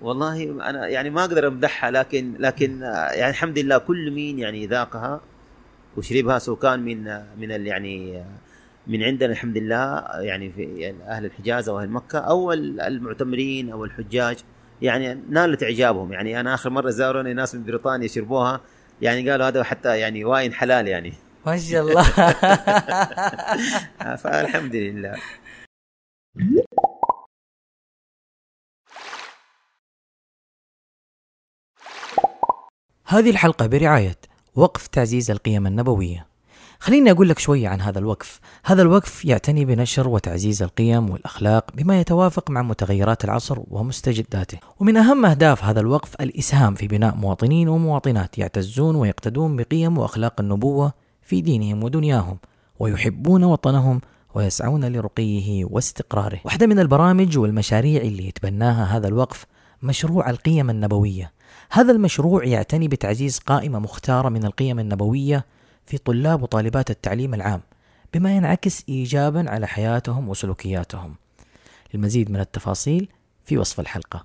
والله أنا يعني ما أقدر أمدحها لكن لكن يعني الحمد لله كل مين يعني ذاقها وشربها سواء كان من من يعني من عندنا الحمد لله يعني في أهل الحجاز أو أهل مكة أو ال- المعتمرين أو الحجاج يعني نالت إعجابهم. يعني أنا آخر مرة زاروني ناس من بريطانيا شربوها يعني قالوا هذا حتى يعني واين حلال يعني. ما شاء الله. فالحمد لله. هذه الحلقة برعاية وقف تعزيز القيم النبوية. خليني أقول لك شوية عن هذا الوقف. هذا الوقف يعتني بنشر وتعزيز القيم والأخلاق بما يتوافق مع متغيرات العصر ومستجداته. ومن أهم أهداف هذا الوقف الإسهام في بناء مواطنين ومواطنات يعتزون ويقتدون بقيم وأخلاق النبوة في دينهم ودنياهم ويحبون وطنهم ويسعون لرقيه واستقراره. واحدة من البرامج والمشاريع اللي يتبناها هذا الوقف مشروع القيم النبوية. هذا المشروع يعتني بتعزيز قائمة مختارة من القيم النبوية في طلاب وطالبات التعليم العام بما ينعكس إيجابا على حياتهم وسلوكياتهم. المزيد من التفاصيل في وصف الحلقة.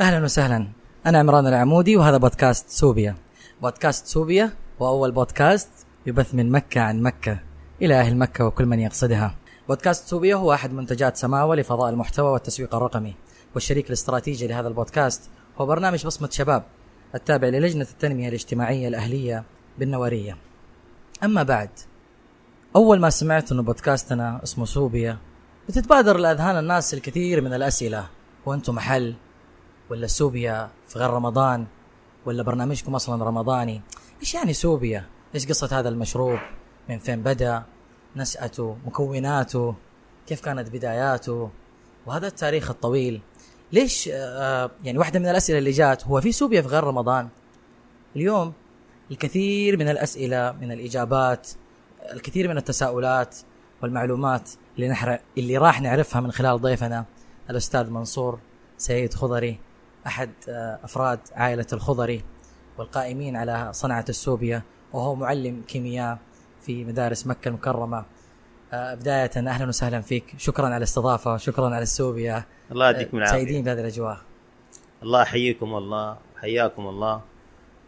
أهلا وسهلا. أنا عمران العمودي وهذا بودكاست سوبيا. بودكاست سوبيا هو أول بودكاست يبث من مكة عن مكة إلى أهل مكة وكل من يقصدها. بودكاست سوبيا هو أحد منتجات سماوة لفضاء المحتوى والتسويق الرقمي والشريك الاستراتيجي لهذا البودكاست هو برنامج بصمة شباب. التابع للجنة التنمية الاجتماعية الأهلية بالنوارية. أما بعد أول ما سمعت أنه بودكاستنا اسمه سوبيا بتتبادر لأذهان الناس الكثير من الأسئلة. وأنتم محل ولا سوبيا في غير رمضان ولا برنامجكم أصلا رمضاني؟ إيش يعني سوبيا؟ إيش قصة هذا المشروب؟ من فين بدأ؟ نشأته؟ مكوناته؟ كيف كانت بداياته؟ وهذا التاريخ الطويل ليش آه يعني واحدة من الأسئلة اللي جات هو في سوبيا في غير رمضان؟ اليوم الكثير من الأسئلة من الإجابات الكثير من التساؤلات والمعلومات اللي نحر اللي راح نعرفها من خلال ضيفنا الأستاذ منصور سيد خضري أحد آه، أفراد عائلة الخضري والقائمين على صنعة السوبيا وهو معلم كيمياء في مدارس مكة المكرمة. آه، بداية أهلا وسهلا فيك. شكرا على الاستضافة شكرا على السوبيا. الله يديكم العافيه سعيدين بهذه الأجواء. الله يحييكم الله حياكم الله.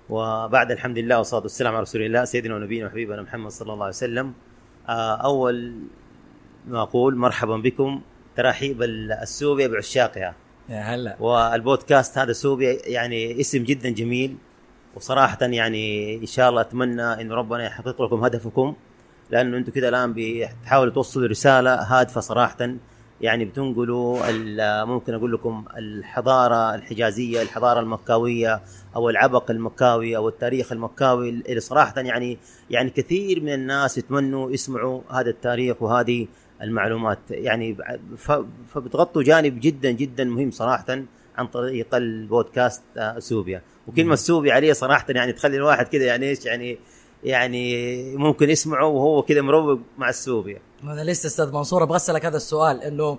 وبعد الحمد لله والصلاة والسلام على رسول الله سيدنا ونبينا وحبيبنا محمد صلى الله عليه وسلم. آه، أول ما أقول مرحبا بكم ترحيب السوبيا بعشاقها. يا هلا. والبودكاست هذا سوبيا يعني اسم جدا جميل. وصراحه يعني إن شاء الله أتمنى انه ربنا يحقق لكم هدفكم. لأنه أنتم كده الآن بتحاولوا توصلوا رسالة هادفة صراحة. يعني بتنقلوا ممكن أقول لكم الحضارة الحجازية الحضارة المكاوية أو العبق المكاوي أو التاريخ المكاوي اللي صراحة يعني يعني كثير من الناس يتمنوا يسمعوا هذا التاريخ وهذه المعلومات. يعني فبتغطوا جانب جدا جدا مهم صراحة عن طريق البودكاست آه، سوبيا. وكلمة سوبيا عليه صراحة يعني تخلي الواحد كده يعني إيش يعني يعني ممكن يسمعه وهو كده مروق مع السوبيا. أنا لسه أستاذ منصور أبغى أسألك هذا السؤال إنه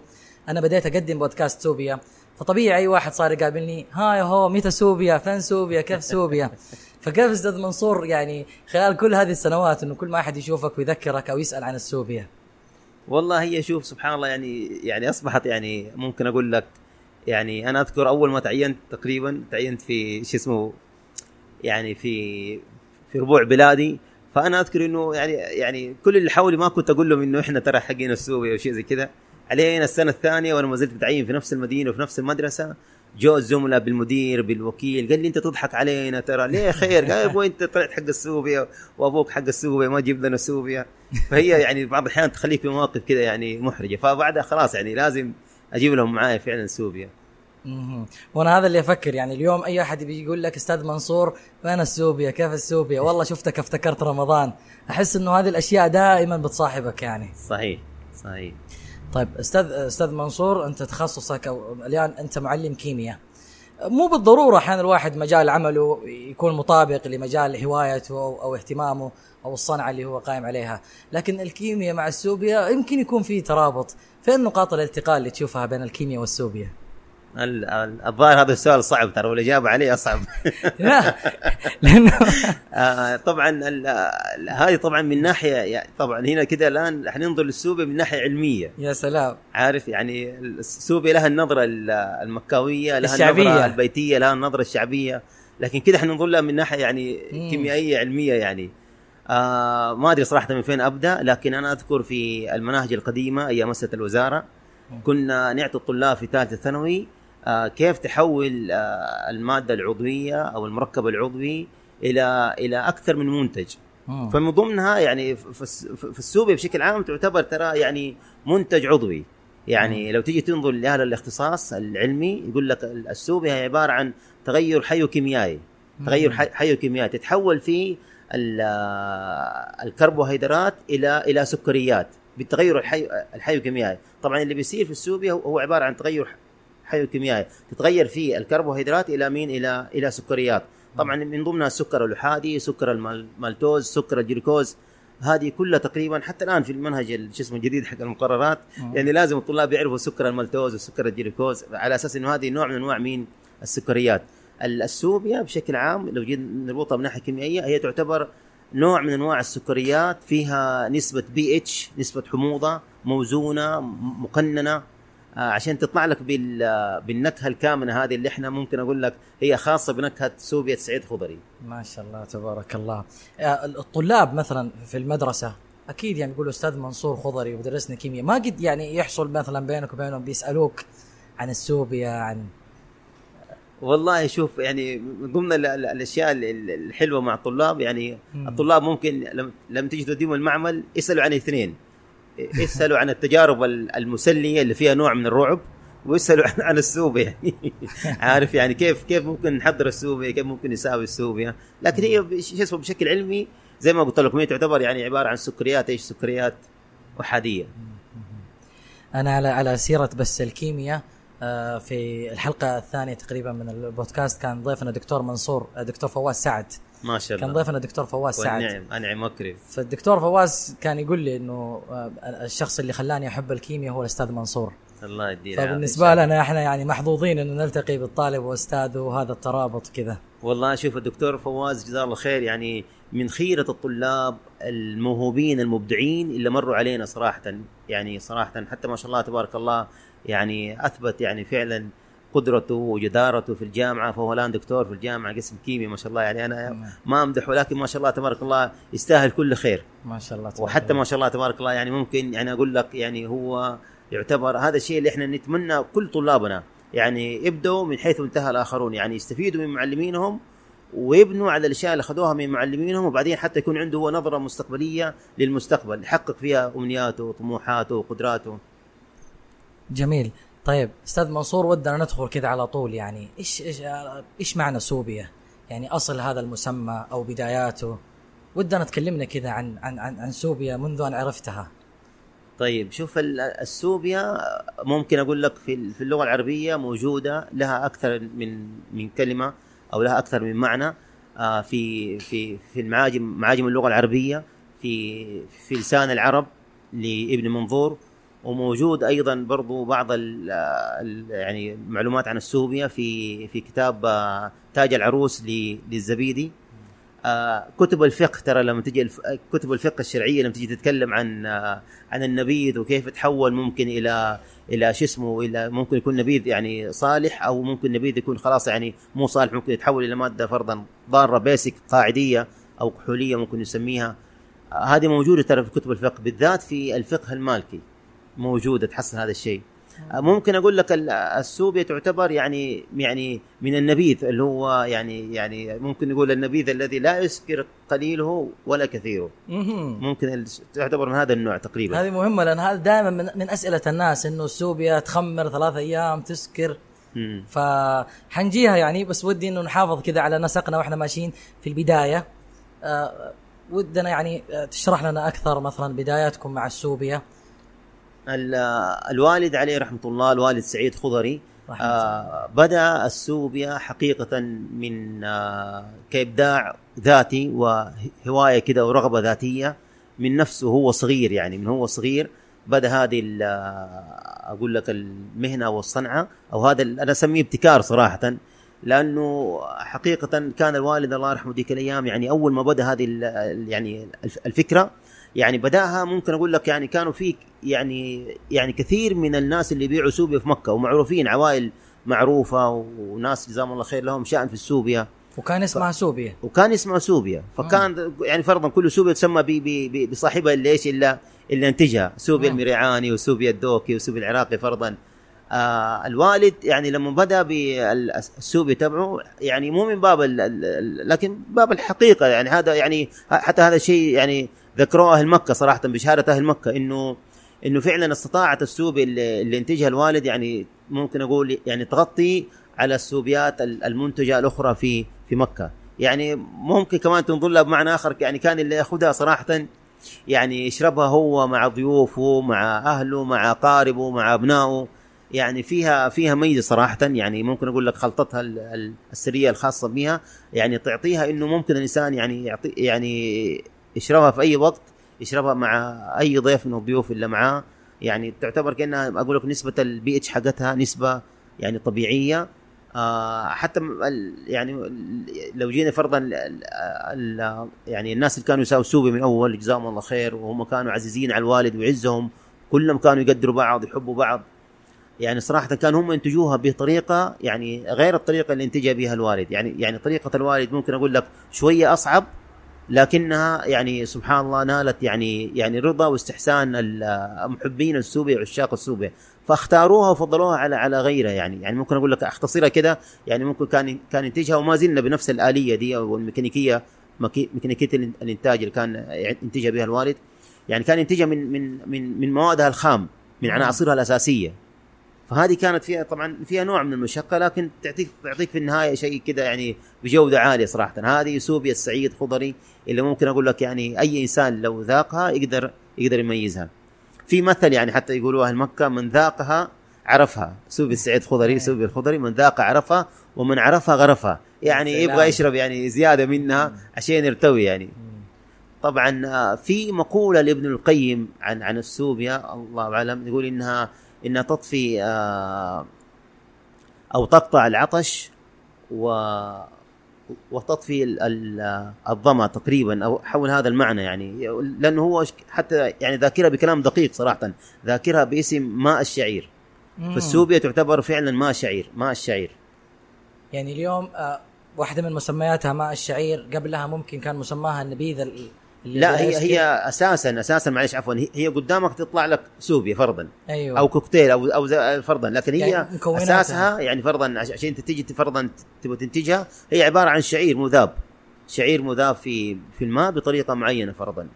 أنا بديت أقدم بودكاست سوبيا فطبيعي أي واحد صار يقابلني ها يا هو متى سوبيا؟ فين سوبيا؟ كيف سوبيا؟ فكيف أستاذ منصور؟ يعني خلال كل هذه السنوات إنه كل ما أحد يشوفك ويذكرك أو يسأل عن السوبيا. والله هي شوف سبحان الله يعني يعني أصبحت يعني ممكن أقول لك يعني أنا أذكر أول ما تعينت تقريبا تعينت في شو اسمه يعني في في ربوع بلادي فأنا أذكر إنه يعني يعني كل اللي حولي ما كنت أقول لهم إنه إحنا ترى حقين السوبيا وشيء زي كذا. علينا السنة الثانية وأنا ما زلت متعين في نفس المدينة وفي نفس المدرسة جو الزملاء بالمدير بالوكيل قال لي أنت تضحك علينا ترى ليه خير؟ قال أبوي أنت طلعت حق السوبيا وأبوك حق السوبيا ما جيب لنا سوبيا. فهي يعني بعض الأحيان تخليك في مواقف كذا يعني محرجة. فبعدها خلاص يعني لازم أجيب لهم معايا فعلا سوبيا. وأنا هذا اللي أفكر يعني اليوم أي أحد بيقول لك أستاذ منصور وين السوبيا؟ كيف السوبيا؟ والله شفتك افتكرت رمضان. أحس إنه هذه الأشياء دائما بتصاحبك يعني. صحيح صحيح. طيب أستاذ أستاذ منصور أنت تخصصك أو الآن أنت معلم كيمياء. مو بالضرورة أحيانا الواحد مجال عمله يكون مطابق لمجال هوايته أو, أو اهتمامه أو الصنعة اللي هو قائم عليها، لكن الكيمياء مع السوبيا يمكن يكون في ترابط، فين نقاط الالتقاء اللي تشوفها بين الكيمياء والسوبيا؟ ال- ال- الظاهر هذا السؤال صعب ترى والإجابة عليه أصعب. لا لأنه آه، طبعا هذه طبعا من ناحية يعني طبعا هنا كده الآن حننظر للسوبيا من ناحية علمية. يا سلام. عارف يعني السوبيا لها النظرة ال- المكاوية لها الشعبية. النظره البيتية لها النظرة الشعبية. لكن كده حننظر لها من ناحية يعني مم. كيميائية علمية يعني. آه ما أدري صراحة من فين أبدأ لكن أنا أذكر في المناهج القديمة أيام مؤسسه الوزارة كنا نعطي الطلاب في ثالثة ثانوي كيف تحول آه المادة العضوية أو المركب العضوي إلى إلى أكثر من منتج. فمن ضمنها يعني في الس- في السوبيا بشكل عام تعتبر ترى يعني منتج عضوي. يعني لو تيجي تنظر لأهل الاختصاص العلمي يقول لك السوبيا هي عبارة عن تغير حيوكيميائي. تغير حي- حيوكيميائي. تتحول في ال- الكربوهيدرات إلى إلى سكريات بالتغير الحي الحيوكيميائي. طبعا اللي بيصير في السوبيا هو عبارة عن تغير حيوكيميائي. تتغير في الكربوهيدرات إلى مين؟ إلى إلى سكريات. طبعا من ضمنها السكر الاحادي سكر المالتوز سكر الجلوكوز. هذه كلها تقريبا حتى الآن في المنهج ال- شو اسمه الجديد حق المقررات. يعني لازم الطلاب يعرفوا سكر المالتوز وسكر الجلوكوز. على أساس إنه هذه نوع من أنواع مين؟ السكريات. ال- السوبيا بشكل عام لو جينا نربطها من ناحيه كيميائية هي تعتبر نوع من أنواع السكريات فيها نسبة بي إتش نسبة حموضة موزونة مقننة. عشان تطلع لك بال- بالنكهة الكامنة هذه اللي إحنا ممكن أقول لك هي خاصة بنكهة سوبيا سعيد خضري. ما شاء الله تبارك الله. آه، الطلاب مثلا في المدرسة أكيد يعني يقولوا أستاذ منصور خضري ودرسنا كيمياء ما قد يعني يحصل مثلا بينك وبينهم بيسألوك عن السوبيا عن والله شوف يعني من ضمن ال- ال- الأشياء ال- ال- الحلوة مع الطلاب يعني. الطلاب ممكن لم تيجي توديهم المعمل يسألوا عن اثنين. يسألوا عن التجارب ال- المسلية اللي فيها نوع من الرعب ويسألوا عن السوبيا. يعني عارف يعني كيف كيف ممكن نحضر السوبيا كيف ممكن نساوي السوبيا. لكن هي شو اسمه بشكل علمي زي ما قلت لكم هي تعتبر يعني عبارة عن سكريات إيش؟ سكريات احاديه أنا على على سيرة بس الكيمياء آه، في الحلقة الثانية تقريبا من البودكاست كان ضيفنا دكتور منصور آه، دكتور فواز سعد. ما شاء الله. كان ضيفنا دكتور فواز سعد. والنعم أنعم واكرم فالدكتور فواز كان يقول لي إنه الشخص اللي خلاني أحب الكيمياء هو الأستاذ منصور. الله العافية. فبالنسبة لنا إحنا يعني محظوظين إنه نلتقي بالطالب وأستاذه وهذا الترابط كذا. والله شوف الدكتور فواز جزاه الله خير يعني من خيرة الطلاب الموهوبين المبدعين اللي مروا علينا صراحة. يعني صراحة حتى ما شاء الله تبارك الله يعني أثبت يعني فعلا قدرته وجدارته في الجامعة فهو الآن دكتور في الجامعة قسم كيمياء ما شاء الله. يعني أنا ما أمدح ولكن ما شاء الله تبارك الله يستاهل كل خير. ما شاء الله تبارك وحتى. ما شاء الله تبارك الله يعني ممكن يعني أقول لك يعني هو يعتبر هذا الشيء اللي إحنا نتمنى كل طلابنا. يعني يبدوا من حيث انتهى الآخرون. يعني يستفيدوا من معلمينهم ويبنوا على الأشياء اللي أخذوها من معلمينهم وبعدين حتى يكون عنده هو نظرة مستقبلية للمستقبل يحقق فيها أمنياته وطموحاته وقدراته. جميل. طيب أستاذ منصور ودنا ندخل كذا على طول يعني إيش إيش إيش معنى سوبيا؟ يعني أصل هذا المسمى أو بداياته. ودنا تكلمنا كذا عن عن عن, عن سوبيا منذ أن عرفتها. طيب شوف ال- السوبيا ممكن أقول لك في في اللغة العربية موجودة لها أكثر من من كلمة أو لها أكثر من معنى. آه، في في في المعاجم معاجم اللغة العربية في في لسان العرب لابن منظور. وموجود أيضا برضو بعض ال ال يعني معلومات عن السوبيا في في كتاب آه، تاج العروس للزبيدي آه، كتب الفقه ترى لما تجي. كتب الفقه الشرعية لما تجي تتكلم عن آه، عن النبيذ وكيف تحول ممكن إلى إلى شو اسمه إلى ممكن يكون نبيذ يعني صالح أو ممكن نبيذ يكون خلاص يعني مو صالح ممكن يتحول إلى مادة فرضا ضارة بيسك قاعدية أو كحوليه ممكن نسميها هذه موجودة ترى في كتب الفقه بالذات في الفقه المالكي موجودة تحصل هذا الشيء. آه، ممكن أقول لك ال- السوبيا تعتبر يعني يعني من النبيذ اللي هو يعني يعني ممكن نقول النبيذ الذي لا يسكر قليله ولا كثيره. ممكن تعتبر من هذا النوع تقريبا. هذه مهمة لأن هذا دائما من, من أسئلة الناس إنه السوبيا تخمر ثلاث أيام تسكر. فحنجيها يعني بس ودي إنه نحافظ كذا على نسقنا وإحنا ماشيين في البداية. آه ودنا يعني آه، تشرح لنا أكثر مثلا بداياتكم مع السوبيا. ال- الوالد عليه رحمة الله الوالد سعيد خضري. آه بدأ السوبيا حقيقة من آه كإبداع ذاتي وهواية كده ورغبة ذاتية من نفسه وهو صغير يعني من هو صغير بدأ هذه ال- أقول لك المهنة والصنعة أو هذا أنا أسميه ابتكار صراحة لأنه حقيقة كان الوالد الله يرحمه ذيك الأيام يعني أول ما بدأ هذه يعني الف- الفكرة يعني بداها ممكن أقول لك يعني كانوا في يعني يعني كثير من الناس اللي يبيعوا سوبيا في مكة ومعروفين عوائل معروفة وناس جزاهم الله خير لهم شأن في السوبيا. وكان اسمها سوبيا. وكان اسمه سوبيا. فكان يعني فرضا كل سوبيا تسمى ب- ب- ب- بصاحبها اللي إيش؟ إلا اللي انتجها. سوبيا مم. المريعاني وسوبيا الدوكي وسوبيا العراقي فرضا. آه الوالد يعني لما بدأ بالسوبيا تبعه يعني مو من باب ال ال لكن باب الحقيقة يعني هذا يعني حتى هذا الشيء يعني ذكروه أهل مكة صراحة بشهادة أهل مكة انه إنه فعلا استطاعت السوبيا اللي, اللي انتجها الوالد يعني ممكن أقول يعني تغطي على السوبيات ال- المنتجة الأخرى في في مكة. يعني ممكن كمان تنظر لها بمعنى آخر يعني كان اللي يأخذها صراحة يعني يشربها هو مع ضيوفه مع أهله مع اقاربه مع أبنائه. يعني فيها فيها ميزة صراحة يعني ممكن أقول لك خلطتها ال- ال- السرية الخاصة بها. يعني تعطيها إنه ممكن الإنسان يعني يعطي يعني يشربها في أي وقت يشربها مع أي ضيف من الضيوف اللي معاه. يعني تعتبر كأنها أقول لك نسبة البي إتش حقتها نسبة يعني طبيعية. آه حتى يعني لو جينا فرضا يعني الناس اللي كانوا يساووا سوبيا من أول جزاهم الله خير وهم كانوا عزيزين على الوالد ويعزهم كلهم كانوا يقدروا بعض يحبوا بعض. يعني صراحة كانوا هم ينتجوها بطريقة يعني غير الطريقة اللي انتجها بها الوالد. يعني يعني طريقة الوالد ممكن أقول لك شوية أصعب لكنها يعني سبحان الله نالت يعني يعني رضا واستحسان ال- محبين السوبيا وعشاق السوبيا فاختاروها وفضلوها على على غيرها يعني. يعني ممكن أقول لك أختصرها كده. يعني ممكن كان كان ينتجها وما زلنا بنفس الآلية دي أو الميكانيكية مكي- ميكانيكية الان- الإنتاج اللي كان ينتجها بها الوالد. يعني كان ينتجها من من من من موادها الخام من. عناصرها الأساسية. فهذه كانت فيها طبعا فيها نوع من المشقة لكن تعطيك تعطيك في النهاية شيء كده يعني بجودة عالية صراحة. هذه سوبيا السعيد خضري اللي ممكن أقول لك يعني أي إنسان لو ذاقها يقدر يقدر يميزها. في مثل يعني حتى يقولوا أهل مكة من ذاقها عرفها. سوبيا السعيد خضري أي. سوبيا الخضري من ذاق عرفها ومن عرفها غرفها. يعني سلام. يبغى يشرب يعني زيادة منها عشان يرتوي يعني. طبعا آه، في مقولة لابن القيم عن عن السوبيا الله أعلم يقول إنها إنها تطفي آه، أو تقطع العطش و وتطفي ال- ال- الظما تقريبا أو حول هذا المعنى يعني. لأنه هو حتى يعني ذاكرها بكلام دقيق صراحة. ذاكرها باسم ماء الشعير. فالسوبيا تعتبر فعلا ماء شعير ماء الشعير. يعني اليوم آه، واحدة من مسمياتها ماء الشعير قبلها ممكن كان مسماها النبيذ لا هي هي أساسا أساسا معلش عفوا هي- قدامك تطلع لك سوبيا فرضا. أيوه. أو كوكتيل أو أو فرضا. لكن هي يعني. أساسها يعني فرضا عش- عشان انت تيجي فرضا تبغى تنتجها هي عبارة عن شعير مذاب. شعير مذاب في في الماء بطريقة معينة فرضا.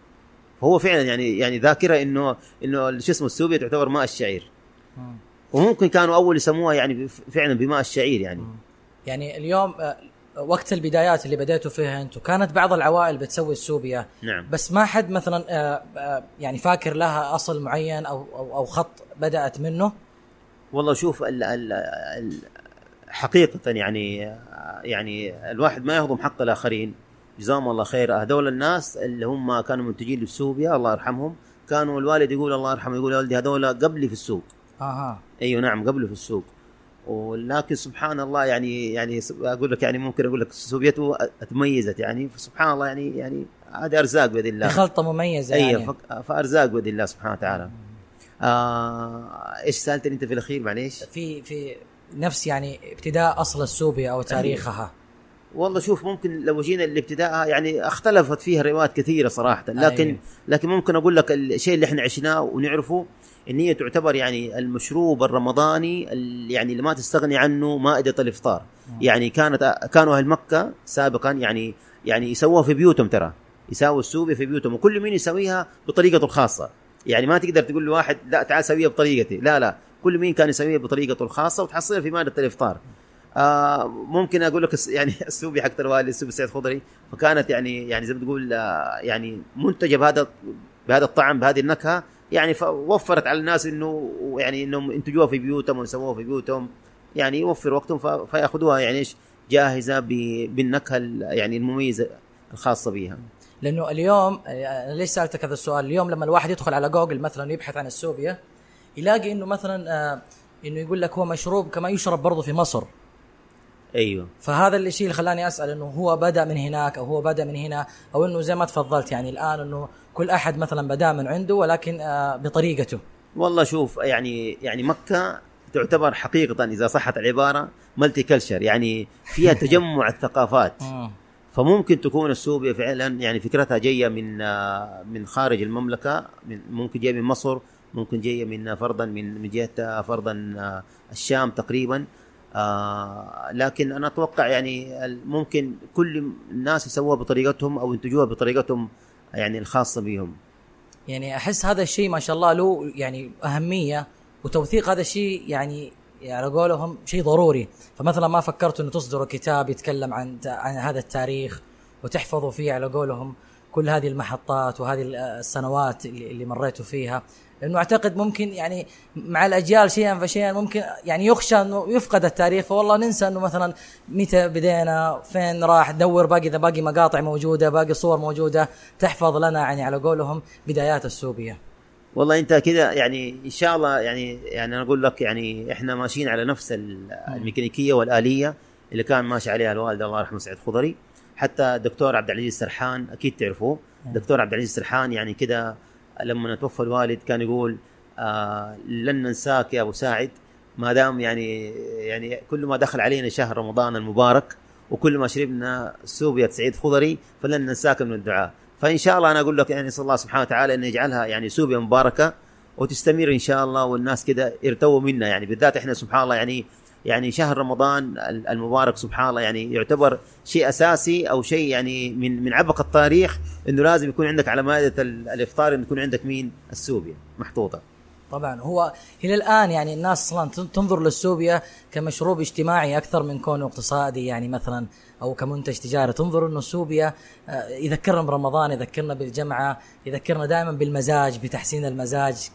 فهو فعلا يعني يعني ذاكرة انه إنه شو اسمه السوبيا تعتبر ماء الشعير. مم. وممكن كانوا أول يسموها يعني فعلا بماء الشعير يعني. يعني اليوم آه، وقت البدايات اللي بديتوا فيها أنتم كانت بعض العوائل بتسوي السوبيا. نعم. بس ما حد مثلا آه، آه، يعني فاكر لها أصل معين أو أو, أو خط بدأت منه؟ والله شوف ال ال ال حقيقة يعني يعني الواحد ما يهضم حق الآخرين. جزاهم الله خير. هذول الناس اللي هم كانوا منتجين للسوبيا الله يرحمهم كانوا الوالد يقول الله يرحمه يقول يا ولدي هذول قبلي في السوق. أها. أيوه نعم قبله في السوق. ولكن سبحان الله يعني يعني أقول لك يعني ممكن أقول لك سوبيته تميزت يعني سبحان الله يعني يعني هذه أرزاق بإذن الله. خلطة مميزة اي يعني. فأرزاق بإذن الله سبحانه وتعالى. آه إيش سألتني أنت في الأخير معليش؟ في في نفس يعني ابتداء أصل السوبيا أو تاريخها. والله شوف ممكن لو جينا لابتدائها يعني اختلفت فيها روايات كثيرة صراحة. لكن أيوة. لكن ممكن أقول لك الشيء اللي إحنا عشناه ونعرفه ان هي تعتبر يعني المشروب الرمضاني ال- يعني اللي ما تستغني عنه مائدة الإفطار. يعني كانت كانوا أهل مكة سابقا يعني يعني يسووها في بيوتهم ترى. يسووا السوبيا في بيوتهم وكل مين يسويها بطريقته الخاصة. يعني ما تقدر تقول لواحد لا تعال سويها بطريقتي. لا لا. كل مين كان يسويها بطريقته الخاصة وتحصلها في مائده الإفطار. آه ممكن أقول لك يعني السوبيا حق الوالد السوبيا سعيد خضري. فكانت يعني يعني زي ما تقول آه يعني منتجة بهذا بهذا الطعم بهذه النكهة. يعني فوفرت على الناس إنه يعني إنهم ينتجوها في بيوتهم ويسووها في بيوتهم. يعني يوفر وقتهم فيأخذوها يعني إيش؟ جاهزة بالنكهة ال- يعني المميزة الخاصة بها لأنه اليوم أنا ليش سألتك هذا السؤال؟ اليوم لما الواحد يدخل على جوجل مثلا يبحث عن السوبيا يلاقي إنه مثلا آه، إنه يقول لك هو مشروب كما يشرب برضه في مصر. أيوه. فهذا الشيء اللي خلاني أسأل إنه هو بدأ من هناك أو هو بدأ من هنا أو إنه زي ما تفضلت يعني الآن إنه كل أحد مثلا بدأ من عنده ولكن آه، بطريقته. والله شوف يعني يعني مكة تعتبر حقيقة إذا صحت العبارة ملتي كلتشر يعني فيها تجمع الثقافات. مم. فممكن تكون السوبيا فعلا يعني فكرتها جاية من آه، من خارج المملكة من ممكن جاية من مصر ممكن جاية من فرضا من من جهة آه، فرضا آه، الشام تقريبا. آه لكن أنا أتوقع يعني ممكن كل الناس يسووها بطريقتهم أو ينتجوها بطريقتهم يعني الخاصة بهم يعني أحس هذا الشيء ما شاء الله له يعني أهمية وتوثيق هذا الشيء يعني على قولهم شيء ضروري. فمثلا ما فكرتوا إنه تصدروا كتاب يتكلم عن عن هذا التاريخ وتحفظوا فيه على قولهم كل هذه المحطات وهذه السنوات اللي مريتوا فيها. لأنه أعتقد ممكن يعني مع الأجيال شيئا فشيئا ممكن يعني يخشى أنه يفقد التاريخ. فوالله ننسى أنه مثلا متى بدينا فين راح دور باقي إذا باقي مقاطع موجودة باقي صور موجودة تحفظ لنا يعني على قولهم بدايات السوبية. والله أنت كده يعني إن شاء الله يعني يعني أنا أقول لك يعني إحنا ماشيين على نفس ال- الميكانيكية والآلية اللي كان ماشي عليها الوالد الله يرحمه سعيد خضري. حتى الدكتور عبد العزيز سرحان أكيد تعرفوه. الدكتور عبد العزيز سرحان يعني كده لما توفى الوالد كان يقول آه لن ننساك يا أبو ساعد. ما دام يعني يعني كل ما دخل علينا شهر رمضان المبارك وكل ما شربنا سوبيا سعيد خضري فلن ننساك من الدعاء. فإن شاء الله أنا أقول لك يعني نسال الله سبحانه وتعالى أن يجعلها يعني سوبيا مباركة وتستمر إن شاء الله والناس كده يرتووا منا يعني. بالذات إحنا سبحان الله يعني يعني شهر رمضان المبارك سبحان الله يعني يعتبر شيء أساسي أو شيء يعني من من عبق التاريخ إنه لازم يكون عندك على مائدة ال- الإفطار إنه يكون عندك مين؟ السوبيا محطوطة. طبعا. هو إلى الآن يعني الناس أصلا تن- تنظر للسوبيا كمشروب اجتماعي أكثر من كونه اقتصادي يعني مثلا أو كمنتج تجاري. تنظر إنه السوبيا آه، يذكرنا برمضان يذكرنا بالجمعة يذكرنا دائما بالمزاج بتحسين المزاج.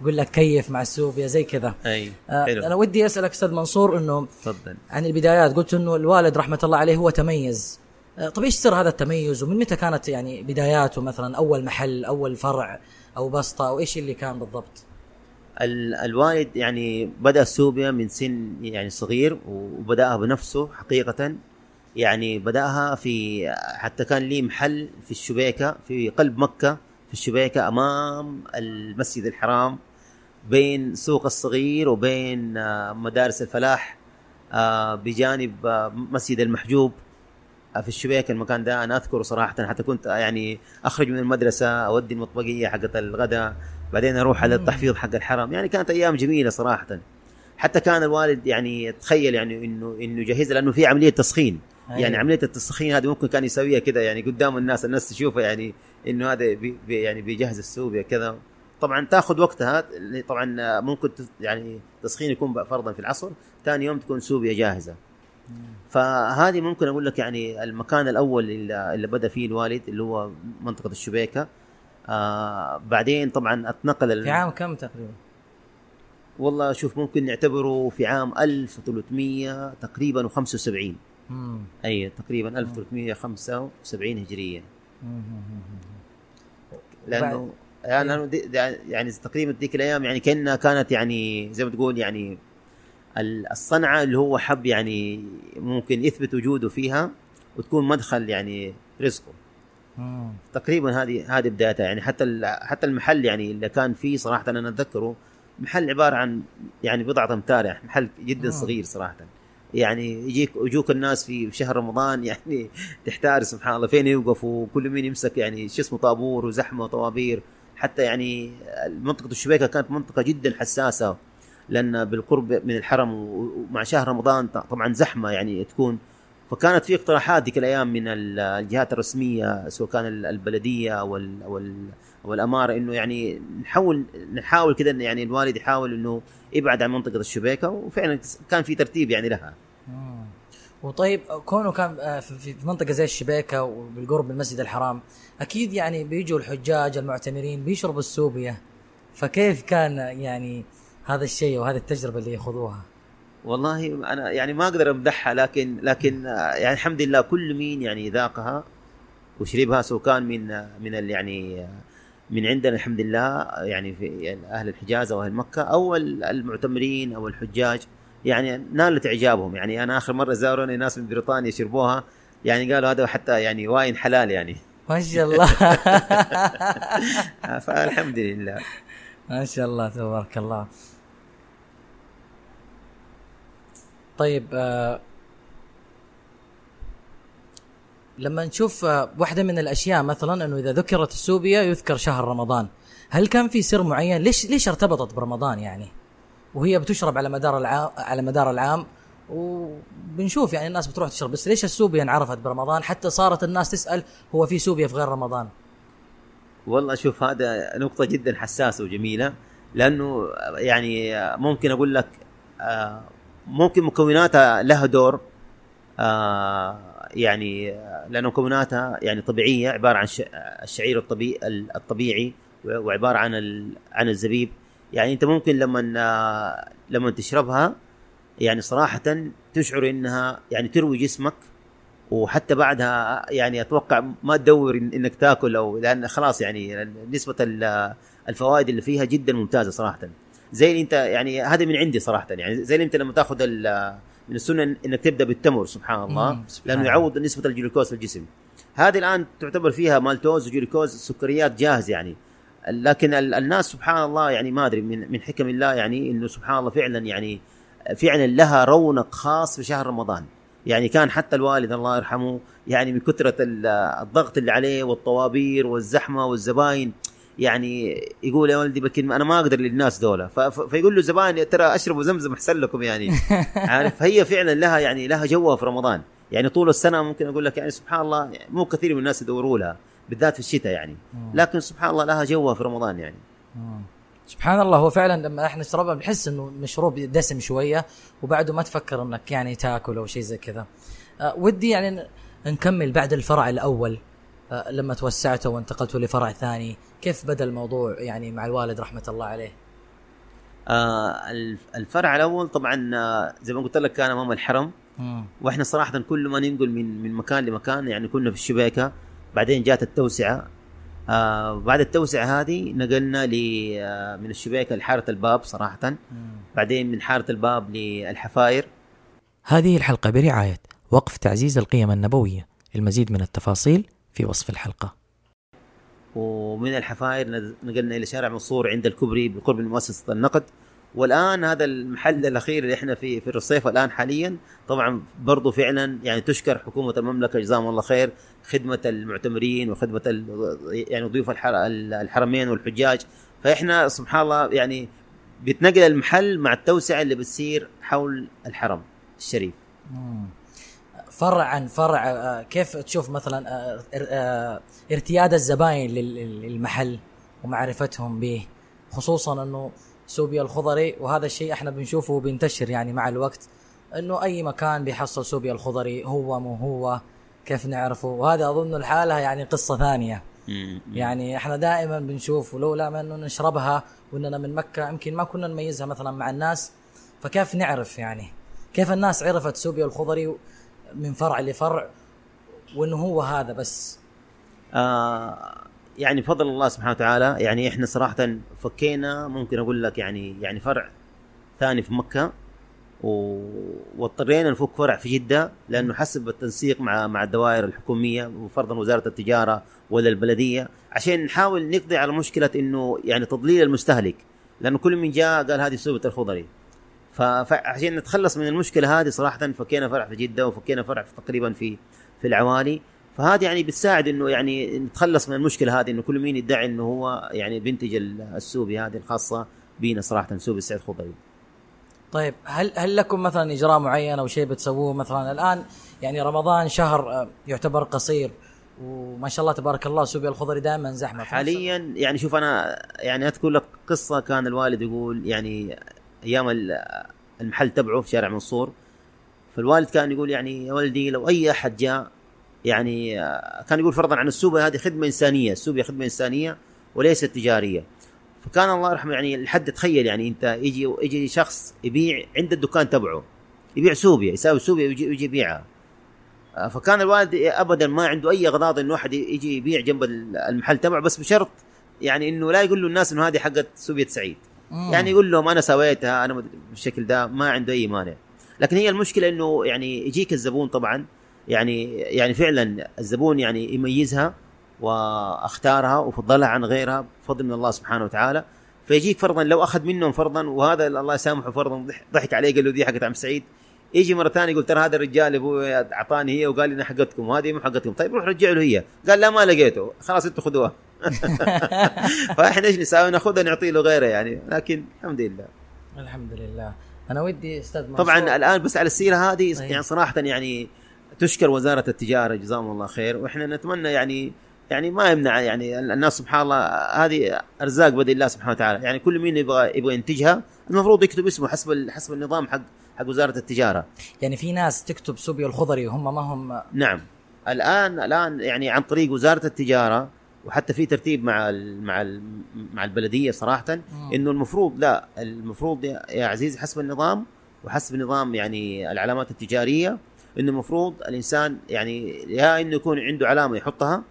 يقول لك كيف مع السوبيا زي كذا. أي آه، حلو. أنا ودي أسألك أستاذ منصور إنه تفضل. عن البدايات. قلت إنه الوالد رحمة الله عليه هو تميز. آه، طب إيش سر هذا التميز؟ ومن متى كانت يعني بداياته مثلا؟ أول محل أول فرع أو بسطة أو إيش اللي كان بالضبط؟ ال- الوالد يعني بدأ السوبيا من سن يعني صغير وبدأها بنفسه حقيقه. يعني بدأها في حتى كان لي محل في الشبيكة في قلب مكة في الشبيكة أمام المسجد الحرام بين سوق الصغير وبين آه، مدارس الفلاح آه، بجانب مسجد المحجوب. في الشبيكه المكان ده أنا أذكره صراحة حتى كنت يعني أخرج من المدرسة أودي المطبقية حقت الغداء بعدين أروح على التحفيظ حق الحرم. يعني كانت أيام جميلة صراحة. حتى كان الوالد يعني تخيل يعني إنه إنه يجهزها لأنه في عملية تسخين. أيوة. يعني عملية التسخين هذه ممكن كان يسويها كده يعني قدام الناس الناس تشوفه يعني إنه هذا بي بي يعني بيجهز السوبيا كذا. طبعا تأخذ وقتها طبعا ممكن يعني تسخين يكون فرضا في العصر ثاني يوم تكون سوبيا جاهزة. فهذه ممكن أقول لك يعني المكان الأول اللي, اللي بدا فيه الوالد اللي هو منطقة الشبيكة. آه بعدين طبعا أتنقل في عام كم تقريبا؟ والله شوف ممكن نعتبره في عام 1300 تقريبا و75 مم. أي تقريبا 1375 هجرية. مم. لأنه يعني يعني تقريبا ذيك الأيام يعني كأنها كانت يعني زي ما تقول يعني الصنعة اللي هو حب يعني ممكن يثبت وجوده فيها وتكون مدخل يعني رزقه. مم. تقريبا هذه هذه بدايتها. يعني حتى حتى المحل يعني اللي كان فيه صراحة أنا أتذكره محل عبارة عن يعني بضعة أمتار يعني محل جدا. صغير صراحة. يعني يجيك يجوك الناس في شهر رمضان يعني تحتار سبحان الله فين يوقفوا كل مين يمسك يعني شو اسمه طابور وزحمة وطوابير. حتى يعني منطقه الشبيكة كانت منطقة جدا حساسة. لأن بالقرب من الحرم ومع شهر رمضان طبعا زحمة يعني تكون فكانت في اقتراحات ذيك الأيام من ال- الجهات الرسمية سواء كان ال- البلدية أو ال أو, ال أو الأمارة إنه يعني نحاول نحاول كذا يعني الوالد يحاول إنه يبعد عن منطقة الشبيكة وفعلا كان في ترتيب يعني لها. وطيب كونه كان آه، في منطقة زي الشبيكة وبالقرب من المسجد الحرام أكيد يعني بيجوا الحجاج المعتمرين بيشربوا السوبيا فكيف كان يعني هذا الشيء وهذه التجربة اللي ياخذوها. والله أنا يعني ما أقدر أمدحها لكن لكن يعني الحمد لله كل مين يعني ذاقها وشربها سواء كان من من يعني من عندنا الحمد لله يعني في أهل الحجاز أو أهل مكة أو ال- المعتمرين أو الحجاج. يعني نالت إعجابهم. يعني أنا آخر مرة زاروني ناس من بريطانيا شربوها يعني قالوا هذا حتى يعني واين حلال يعني. ما شاء الله. فالحمد لله. ما شاء الله تبارك الله. طيب آه لما نشوف آه واحدة من الأشياء مثلا أنه إذا ذكرت السوبيا يذكر شهر رمضان. هل كان في سر معين؟ ليش ليش ارتبطت برمضان يعني؟ وهي بتشرب على مدار العام على مدار العام. وبنشوف يعني الناس بتروح تشرب. بس ليش السوبيا انعرفت برمضان؟ حتى صارت الناس تسأل هو في سوبيا في غير رمضان. والله شوف هذا نقطة جدا حساسة وجميلة. لأنه يعني ممكن أقول لك آه، ممكن مكوناتها لها دور آه، يعني لأن مكوناتها يعني طبيعية عبارة عن الشعير الطبيعي الطبيعي وعبارة عن عن الزبيب. يعني أنت ممكن لما آه، لما تشربها يعني صراحة تشعر إنها يعني تروي جسمك وحتى بعدها يعني أتوقع ما تدور إنك تاكل أو لأن خلاص يعني نسبة ال- الفوائد اللي فيها جدا ممتازة صراحة. زي اللي انت يعني هذا من عندي صراحة يعني زي اللي انت لما تاخذ من السنة انك تبدأ بالتمر سبحان الله. سبحان لأنه. يعوض نسبة الجلوكوز في الجسم. هذه الآن تعتبر فيها مالتوز وجلوكوز سكريات جاهز يعني. لكن ال- الناس سبحان الله يعني ما أدري من من حكم الله يعني إنه سبحان الله فعلا يعني فعلا لها رونق خاص في شهر رمضان. يعني كان حتى الوالد الله يرحمه يعني من كثرة ال- الضغط اللي عليه والطوابير والزحمة والزباين يعني يقول يا ولدي بكلمة أنا ما أقدر للناس دولة فيقول له زبائن ترى أشربوا زمزم أحسن لكم يعني. عارف؟ هي فعلا لها يعني لها جوها في رمضان. يعني طول السنة ممكن أقول لك يعني سبحان الله يعني مو كثير من الناس يدوروا لها بالذات في الشتاء يعني. لكن سبحان الله لها جوها في رمضان يعني. سبحان الله هو فعلا لما إحنا نشربها بنحس إنه مشروب دسم شوية وبعده ما تفكر إنك يعني تاكل أو شيء زي كذا. أه ودي يعني نكمل بعد الفرع الأول. أه لما توسعته وانتقلتوا لفرع ثاني، كيف بدأ الموضوع يعني مع الوالد رحمة الله عليه؟ آه الف- الفرع الأول طبعا آه، زي ما قلت لك كان أمام الحرم مم. وإحنا صراحة كل ما ننقل من من مكان لمكان يعني كنا في الشبيكة بعدين جات التوسعة آه بعد التوسعة هذه نقلنا ل آه من الشبيكة لحارة الباب صراحة مم. بعدين من حارة الباب للحفاير هذه الحلقة برعاية وقف تعزيز القيم النبوية، المزيد من التفاصيل في وصف الحلقة. ومن الحفاير نقلنا إلى شارع منصور عند الكوبري بقرب من مؤسسة النقد. والآن هذا المحل الأخير اللي إحنا في في الرصيف الان حاليا طبعا برضو فعلا يعني تشكر حكومة المملكة جزاهم الله خير خدمة المعتمرين وخدمة يعني ضيوف الحر- الحرمين والحجاج. فإحنا سبحان الله يعني بيتنقل المحل مع التوسعة اللي بتصير حول الحرم الشريف. فرع عن فرع آه، كيف تشوف مثلا آه، آه، ارتياد الزباين لل- لل- للمحل ومعرفتهم به؟ خصوصا إنه سوبيا الخضري وهذا الشيء إحنا بنشوفه بينتشر يعني مع الوقت إنه أي مكان بيحصل سوبيا الخضري هو مو هو كيف نعرفه؟ وهذا أظن الحالة يعني قصة ثانية. يعني إحنا دائما بنشوف ولولا ما إنه نشربها وإننا من مكة يمكن ما كنا نميزها مثلا مع الناس فكيف نعرف يعني؟ كيف الناس عرفت سوبيا الخضري؟ من فرع لفرع وإنه هو هذا بس. آه يعني بفضل الله سبحانه وتعالى يعني إحنا صراحة فكينا ممكن أقول لك يعني يعني فرع ثاني في مكة و... واضطرينا نفك فرع في جدة لأنه حسب التنسيق مع مع الدوائر الحكومية وفرضا وزارة التجارة ولا البلدية عشان نحاول نقضي على مشكلة إنه يعني تضليل المستهلك. لأنه كل من جاء قال هذه سوبة الخضري. فعشان نتخلص من المشكلة هذه صراحة فكينا فرع في جدة وفكينا فرع في تقريبا في في العوالي. فهذه يعني بتساعد إنه يعني نتخلص من المشكلة هذه إنه كل مين يدعي إنه هو يعني بينتج ال- السوبيا هذه الخاصة بينا صراحة سوبيا السعيد خضري. طيب هل هل لكم مثلا إجراء معين أو شيء بتسووه مثلا؟ الآن يعني رمضان شهر آه، يعتبر قصير وما شاء الله تبارك الله سوبيا الخضري دائما زحمة. حاليا يعني شوف أنا يعني أذكر لك قصة كان الوالد يقول يعني أيام ال- المحل تبعه في شارع منصور. فالوالد كان يقول يعني يا ولدي لو أي أحد جاء يعني آه، كان يقول فرضا عن السوبيا هذه خدمة إنسانية السوبيا خدمة إنسانية وليست تجارية. فكان الله يرحمه يعني لحد تخيل يعني أنت يجي يجي شخص يبيع عند الدكان تبعه يبيع سوبيا يسوي سوبيا ويجي, ويجي يبيعها. آه، فكان الوالد ابدا ما عنده أي غضاضة إنه واحد يجي يبيع جنب المحل تبعه بس بشرط يعني إنه لا يقول له الناس إنه هذه حقت سوبية سعيد. مم. يعني يقول لهم أنا سويتها أنا بالشكل ده ما عنده أي مانع. لكن هي المشكلة إنه يعني يجيك الزبون طبعا يعني يعني فعلا الزبون يعني يميزها وأختارها وفضلها عن غيرها بفضل من الله سبحانه وتعالى. فيجيك فرضا لو أخذ منهم فرضا وهذا الله يسامحه فرضا ضح- ضحك عليه قال له دي حقت عم سعيد. يجي مرة ثانية يقول ترى هذا الرجال أبوي أعطاني هي وقال لي انها حقتكم وهذه مو حقتكم. طيب روح رجع له هي. قال لا ما لقيته. خلاص أنتوا خذوها فاحنا إيش نسوي ناخذها نعطي له غيره يعني. لكن الحمد لله. الحمد لله. أنا ودي أستاذ منصور. طبعا الآن بس على السيرة هذه طيب. يعني صراحة يعني تشكر وزارة التجارة جزاهم الله خير. وإحنا نتمنى يعني يعني ما يمنع يعني الناس سبحان الله هذه أرزاق بيد الله سبحانه وتعالى. يعني كل مين يبغى يبغى ينتجها المفروض يكتب اسمه حسب حسب النظام حق حق وزارة التجارة. يعني في ناس تكتب سوبيا الخضري وهم ما هم نعم. الآن الآن يعني عن طريق وزارة التجارة وحتى في ترتيب مع ال مع ال مع البلدية صراحة إنه المفروض لا المفروض يا يا عزيزي حسب النظام وحسب نظام يعني العلامات التجارية إنه المفروض الإنسان يعني يا إنه يكون عنده علامة يحطها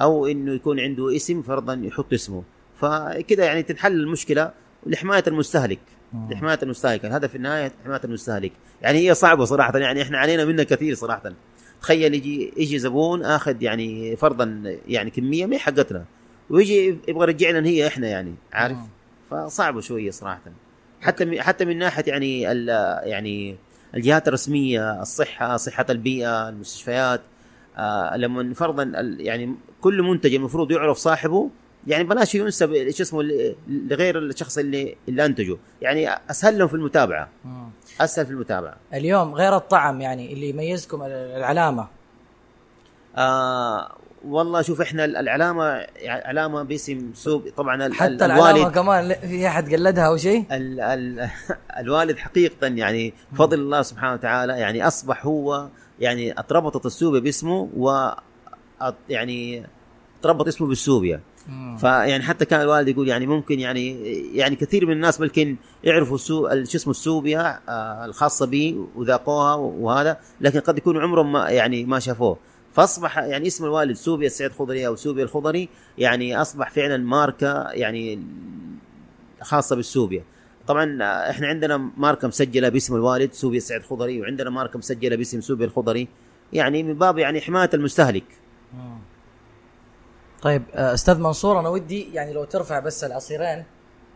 أو إنه يكون عنده اسم فرضا يحط اسمه. فكده يعني تنحل المشكلة لحماية المستهلك. مم. لحماية المستهلك. الهدف في النهاية حماية المستهلك. يعني هي صعبة صراحة يعني إحنا علينا منها كثير صراحة. تخيل يجي يجي زبون آخذ يعني فرضا يعني كمية ما حقتنا. ويجي يبغى يرجع لنا هي إحنا يعني عارف؟ مم. فصعبة شوية صراحة. حتى من حتى من ناحية يعني يعني الجهات الرسمية الصحة صحة البيئة المستشفيات آه لما فرضا يعني كل منتج المفروض يعرف صاحبه يعني بلاش ينسب إيش اسمه لغير الشخص اللي اللي أنتجه. يعني أسهل لهم في المتابعة. أسهل في المتابعة. اليوم غير الطعم يعني اللي يميزكم ال- العلامة. آه والله شوف إحنا العلامة علامة باسم سوق. طبعا حتى ال- العلامة كمان في أحد قلدها أو شيء؟ ال ال الوالد حقيقة يعني فضل الله سبحانه وتعالى يعني أصبح هو يعني أتربطت السوبيا باسمه و يعني تربط اسمه بالسوبيا مم. فيعني حتى كان الوالد يقول يعني ممكن يعني يعني كثير من الناس ممكن يعرفوا السو ال- شو اسمه السوبيا آه الخاصة به وذاقوها وهذا لكن قد يكون عمرهم ما يعني ما شافوه. فأصبح يعني اسم الوالد سوبيا السعيد خضري أو سوبيا الخضري يعني أصبح فعلا ماركة يعني خاصة بالسوبيا. طبعا آه، إحنا عندنا ماركة مسجلة باسم الوالد سوبيا السعيد خضري وعندنا ماركة مسجلة باسم سوبيا الخضري. يعني من باب يعني حماية المستهلك. طيب آه، أستاذ منصور أنا ودي يعني لو ترفع بس العصيرين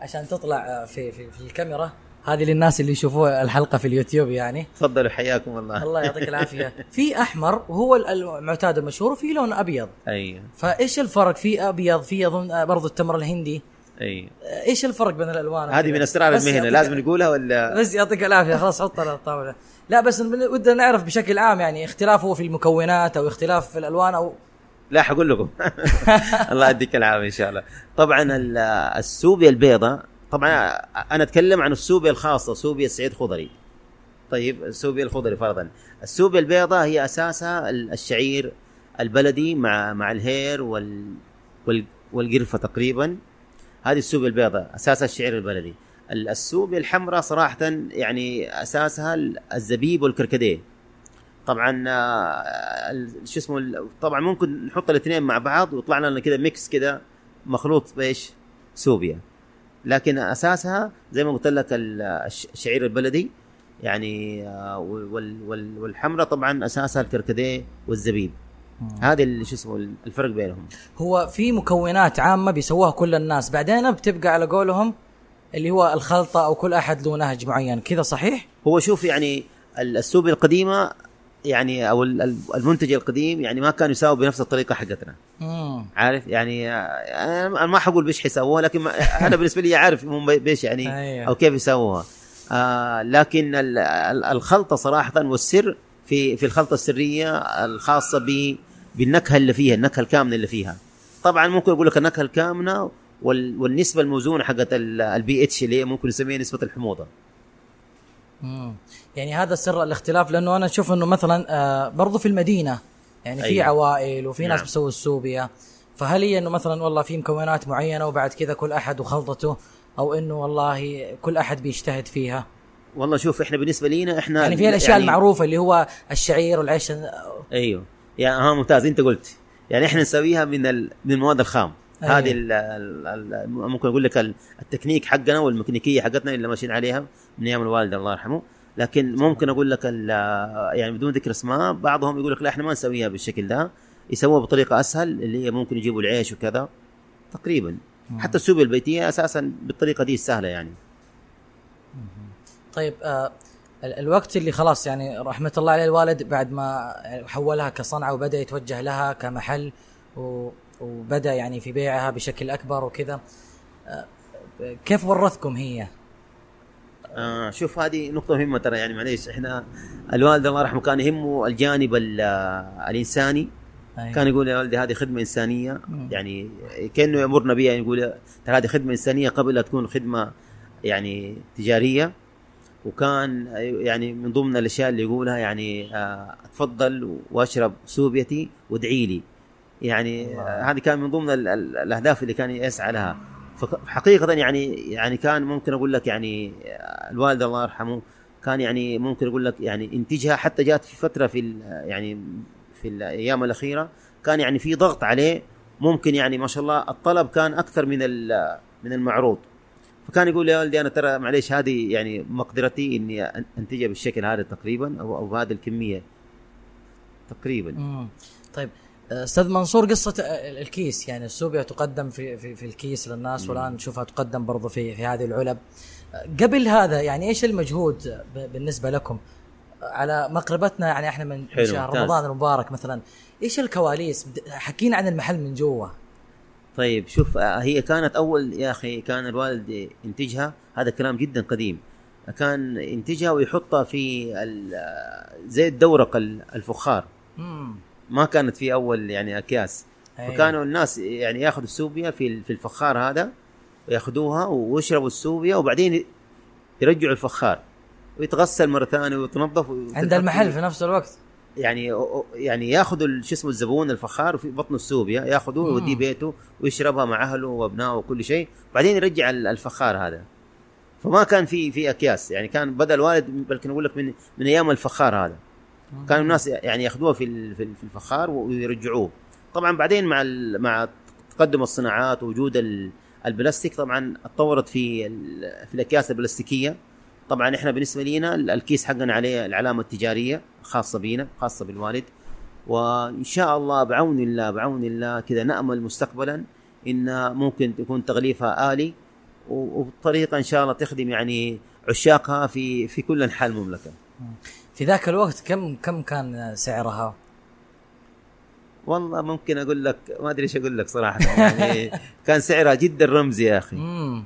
عشان تطلع آه، في في, في الكاميرا. هذه للناس اللي يشوفوا الحلقة في اليوتيوب يعني. تفضلوا حياكم الله. الله يعطيك العافية. في أحمر وهو ال- المعتاد المشهور وفي لون أبيض. أيوه فإيش الفرق؟ في أبيض في أظن آه، برضو التمر الهندي. أيوه إيش الفرق بين الألوان؟ هذه من اسرار بس المهنة لازم نقولها ولا؟ بس يعطيك العافية. خلاص حطها على الطاولة. لا بس ودنا نعرف بشكل عام يعني اختلافه في المكونات أو اختلاف في الألوان أو لا حقول لكم. الله يديك العافية إن شاء الله. طبعا ال- السوبيا البيضاء طبعا أنا أتكلم عن السوبيا الخاصة سوبيا السعيد خضري. طيب السوبيا الخضري فرضا. السوبيا البيضاء هي اساسها ال- الشعير البلدي مع مع الهيل وال وال والقرفة تقريبا. هذه السوبيا البيضاء اساسها الشعير البلدي. ال- السوبيا الحمراء صراحة يعني أساسها ال- الزبيب والكركديه. طبعا آه، شو اسمه طبعا ممكن نحط الاثنين مع بعض ويطلع لنا كذا ميكس كذا مخلوط بإيش؟ سوبيا. لكن أساسها زي ما قلت لك ال- الش- الشعير البلدي يعني آه، وال وال والحمراء طبعا أساسها الكركديه والزبيب. هذا اللي شو اسمه الفرق بينهم. هو في مكونات عامة بيسووها كل الناس. بعدين بتبقى على قولهم اللي هو الخلطة أو كل أحد له نهج معين. كذا صحيح؟ هو شوف يعني ال- السوبيا القديمة يعني أو ال- ال- المنتج القديم يعني ما كان يساوي بنفس الطريقة حقتنا. امم عارف؟ يعني أنا ما حقول بيش حيسووها لكن أنا بالنسبة لي عارف هم بيش يعني أيوة. أو كيف يسووها آه لكن ال- ال- الخلطة صراحة والسر في في الخلطة السرية الخاصة ب بالنكهة اللي فيها النكهة الكامنة اللي فيها. طبعا ممكن أقول لك النكهة الكامنة وال والنسبة الموزونة حقت البي اتش اللي هي ممكن نسميها نسبة الحموضة. امم يعني هذا سر الاختلاف لأنه أنا أشوف إنه مثلا آه برضو في المدينة يعني في أيوة. عوائل وفي ناس نعم. بيسووا السوبيا. فهل هي إنه مثلا والله في مكونات معينة وبعد كذا كل أحد وخلطته أو إنه والله كل أحد بيجتهد فيها؟ والله شوف إحنا بالنسبة لينا إحنا يعني في الأشياء يعني المعروفة اللي هو الشعير والعيش أيوه. يعني ها ممتاز. أنت قلت. يعني إحنا نسويها من ال... من المواد الخام. أيوة. هذه ال... ال... ال... ممكن أقول لك ال- التكنيك حقنا والميكانيكية حقتنا اللي ماشيين عليها من أيام الوالد الله يرحمه. لكن ممكن أقول لك. يعني بدون ذكر أسماء بعضهم يقول لك لا إحنا ما نسويها بالشكل ده يسووها بطريقة أسهل اللي هي ممكن يجيبوا العيش وكذا تقريبا حتى السوبيا البيتية أساسا بالطريقة دي سهلة يعني طيب آه ال- الوقت اللي خلاص يعني رحمة الله عليه الوالد بعد ما حولها كصنعة وبدأ يتوجه لها كمحل و وبدأ يعني في بيعها بشكل أكبر وكذا آه كيف ورثكم هي؟ آه شوف هذه نقطة مهمة ترى يعني معليش إحنا الوالد الله يرحمه كان يهمه الجانب ال- الإنساني أيوة. كان يقول يا ولدي هذه خدمة إنسانية مم. يعني كأنه يأمرنا بها يقول ترى هذه خدمة إنسانية قبل لا تكون خدمة يعني تجارية وكان يعني من ضمن الأشياء اللي يقولها يعني آه أتفضل وأشرب سوبيتي وادعي لي يعني. آه هذه كان من ضمن ال- ال- الأهداف اللي كان يسعى لها فحقيقة يعني يعني كان ممكن أقول لك يعني الوالد الله يرحمه كان يعني ممكن أقول لك يعني انتجها حتى جات في فترة في يعني في الأيام الأخيرة كان يعني في ضغط عليه. ممكن يعني ما شاء الله الطلب كان أكثر من من المعروض. فكان يقول يا ولدي أنا ترى معليش هذه يعني مقدرتي إني أنتجها بالشكل هذا تقريبا أو أو بهذه الكمية تقريبا. طيب أستاذ منصور قصة آه، الكيس. يعني السوبيا تقدم في في, في الكيس للناس والآن نشوفها تقدم برضو في في هذه العلب. قبل هذا يعني إيش المجهود بالنسبة لكم؟ على مقربتنا يعني إحنا من حلو، شهر ممتاز. رمضان المبارك مثلا إيش الكواليس؟ حكينا عن المحل من جوا. طيب شوف آه، هي كانت أول يا أخي كان الوالد ينتجها. هذا كلام جدا قديم. كان ينتجها ويحطها في آه، زي الدورق ال- الفخار. امم ما كانت في أول يعني أكياس. أيوة. فكانوا الناس يعني ياخذوا السوبيا في في الفخار هذا وياخذوها ويشربوا السوبيا وبعدين يرجعوا الفخار. ويتغسل مرة ثانية ويتنظف عند المحل في- نفس الوقت. يعني يعني ياخذوا شو اسمه الزبون الفخار في بطن السوبيا ياخذوه. ويوديه بيته ويشربها مع أهله وأبنائه وكل شيء. بعدين يرجع ال- الفخار هذا. فما كان في في أكياس. يعني كان بدا الوالد بلكن أقول لك من من أيام الفخار هذا. كانوا الناس يعني ياخذوها في في ال- في الفخار ويرجعوه. طبعا بعدين مع مع تقدم الصناعات ووجود ال- البلاستيك طبعا اتطورت في في الأكياس البلاستيكية. طبعا إحنا بالنسبة ال- الكيس حقنا عليه العلامة التجارية الخاصه بينا خاصة بالوالد. وإن شاء الله بعون الله بعون الله كذا نأمل مستقبلا إن ممكن تكون تغليفها آلي. وبطريقه إن شاء الله تخدم يعني عشاقها في في كل أنحاء المملكة. في ذاك الوقت كم كم كان سعرها؟ والله ممكن أقول لك ما أدري إيش أقول لك صراحة. يعني كان سعرها جدا رمزي يا أخي.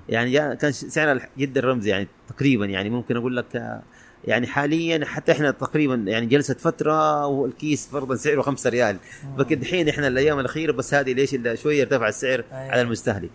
يعني كان سعرها جدا رمزي يعني تقريبا. يعني ممكن أقول لك يعني حاليا حتى إحنا تقريبا يعني جلست فترة والكيس فرضا سعره 5 ريال. لكن دحين إحنا الأيام الأخيرة بس هذه ليش شوية ارتفع السعر أيوة. على المستهلك.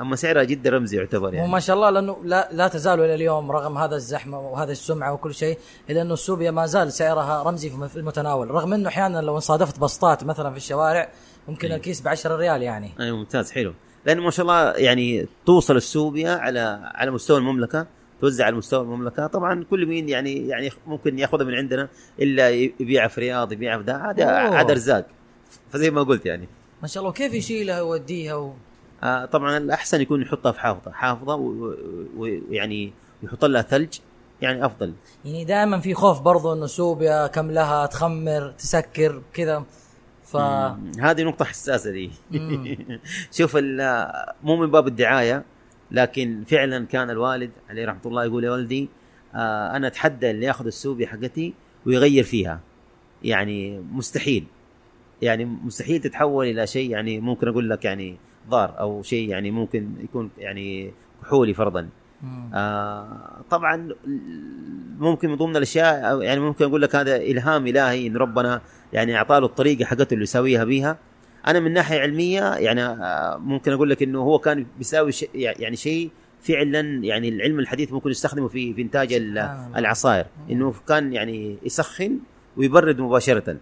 أما سعرها جدا رمزي يعتبر يعني. وما شاء الله لأنه لا لا تزال إلى اليوم رغم هذا الزحمة وهذا السمعة وكل شيء إلا أنه السوبيا ما زال سعرها رمزي في المتناول. رغم أنه أحيانا لو صادفت بسطات مثلا في الشوارع ممكن أيوة. الكيس ب 10 ريال يعني. أيوه ممتاز حلو. لأنه ما شاء الله يعني توصل السوبيا على على مستوى المملكة توزع على مستوى المملكة. طبعا كل مين يعني يعني ممكن يأخذها من عندنا إلا يبيعها في رياض يبيعها في ده. هذا. عاد أرزاق. فزي ما قلت يعني. ما شاء الله كيف يشيلها ويوديها و... آه طبعا الأحسن يكون يحطها في حافظة حافظة ويعني يحط لها ثلج يعني أفضل. يعني دائما في خوف برضو إنه سوبيا كم لها تخمر تسكر كذا. ف هذه نقطة حساسة دي. شوف مو من باب الدعاية لكن فعلا كان الوالد عليه رحمة الله يقول يا ولدي آه أنا أتحدى اللي ياخذ السوبيا حقتي ويغير فيها. يعني مستحيل. يعني مستحيل تتحول إلى شيء يعني ممكن أقول لك يعني ضار أو شيء يعني ممكن يكون يعني كحولي فرضا. آه طبعا ممكن من ضمن الأشياء يعني ممكن أقول لك هذا إلهام إلهي إن ربنا يعني أعطاه الطريقة حقته اللي يسويها بيها. أنا من ناحية علمية يعني آه ممكن أقول لك إنه هو كان بيساوي شيء يعني شيء فعلا يعني العلم الحديث ممكن يستخدمه في في إنتاج. العصائر. إنه كان يعني يسخن ويبرد مباشرة.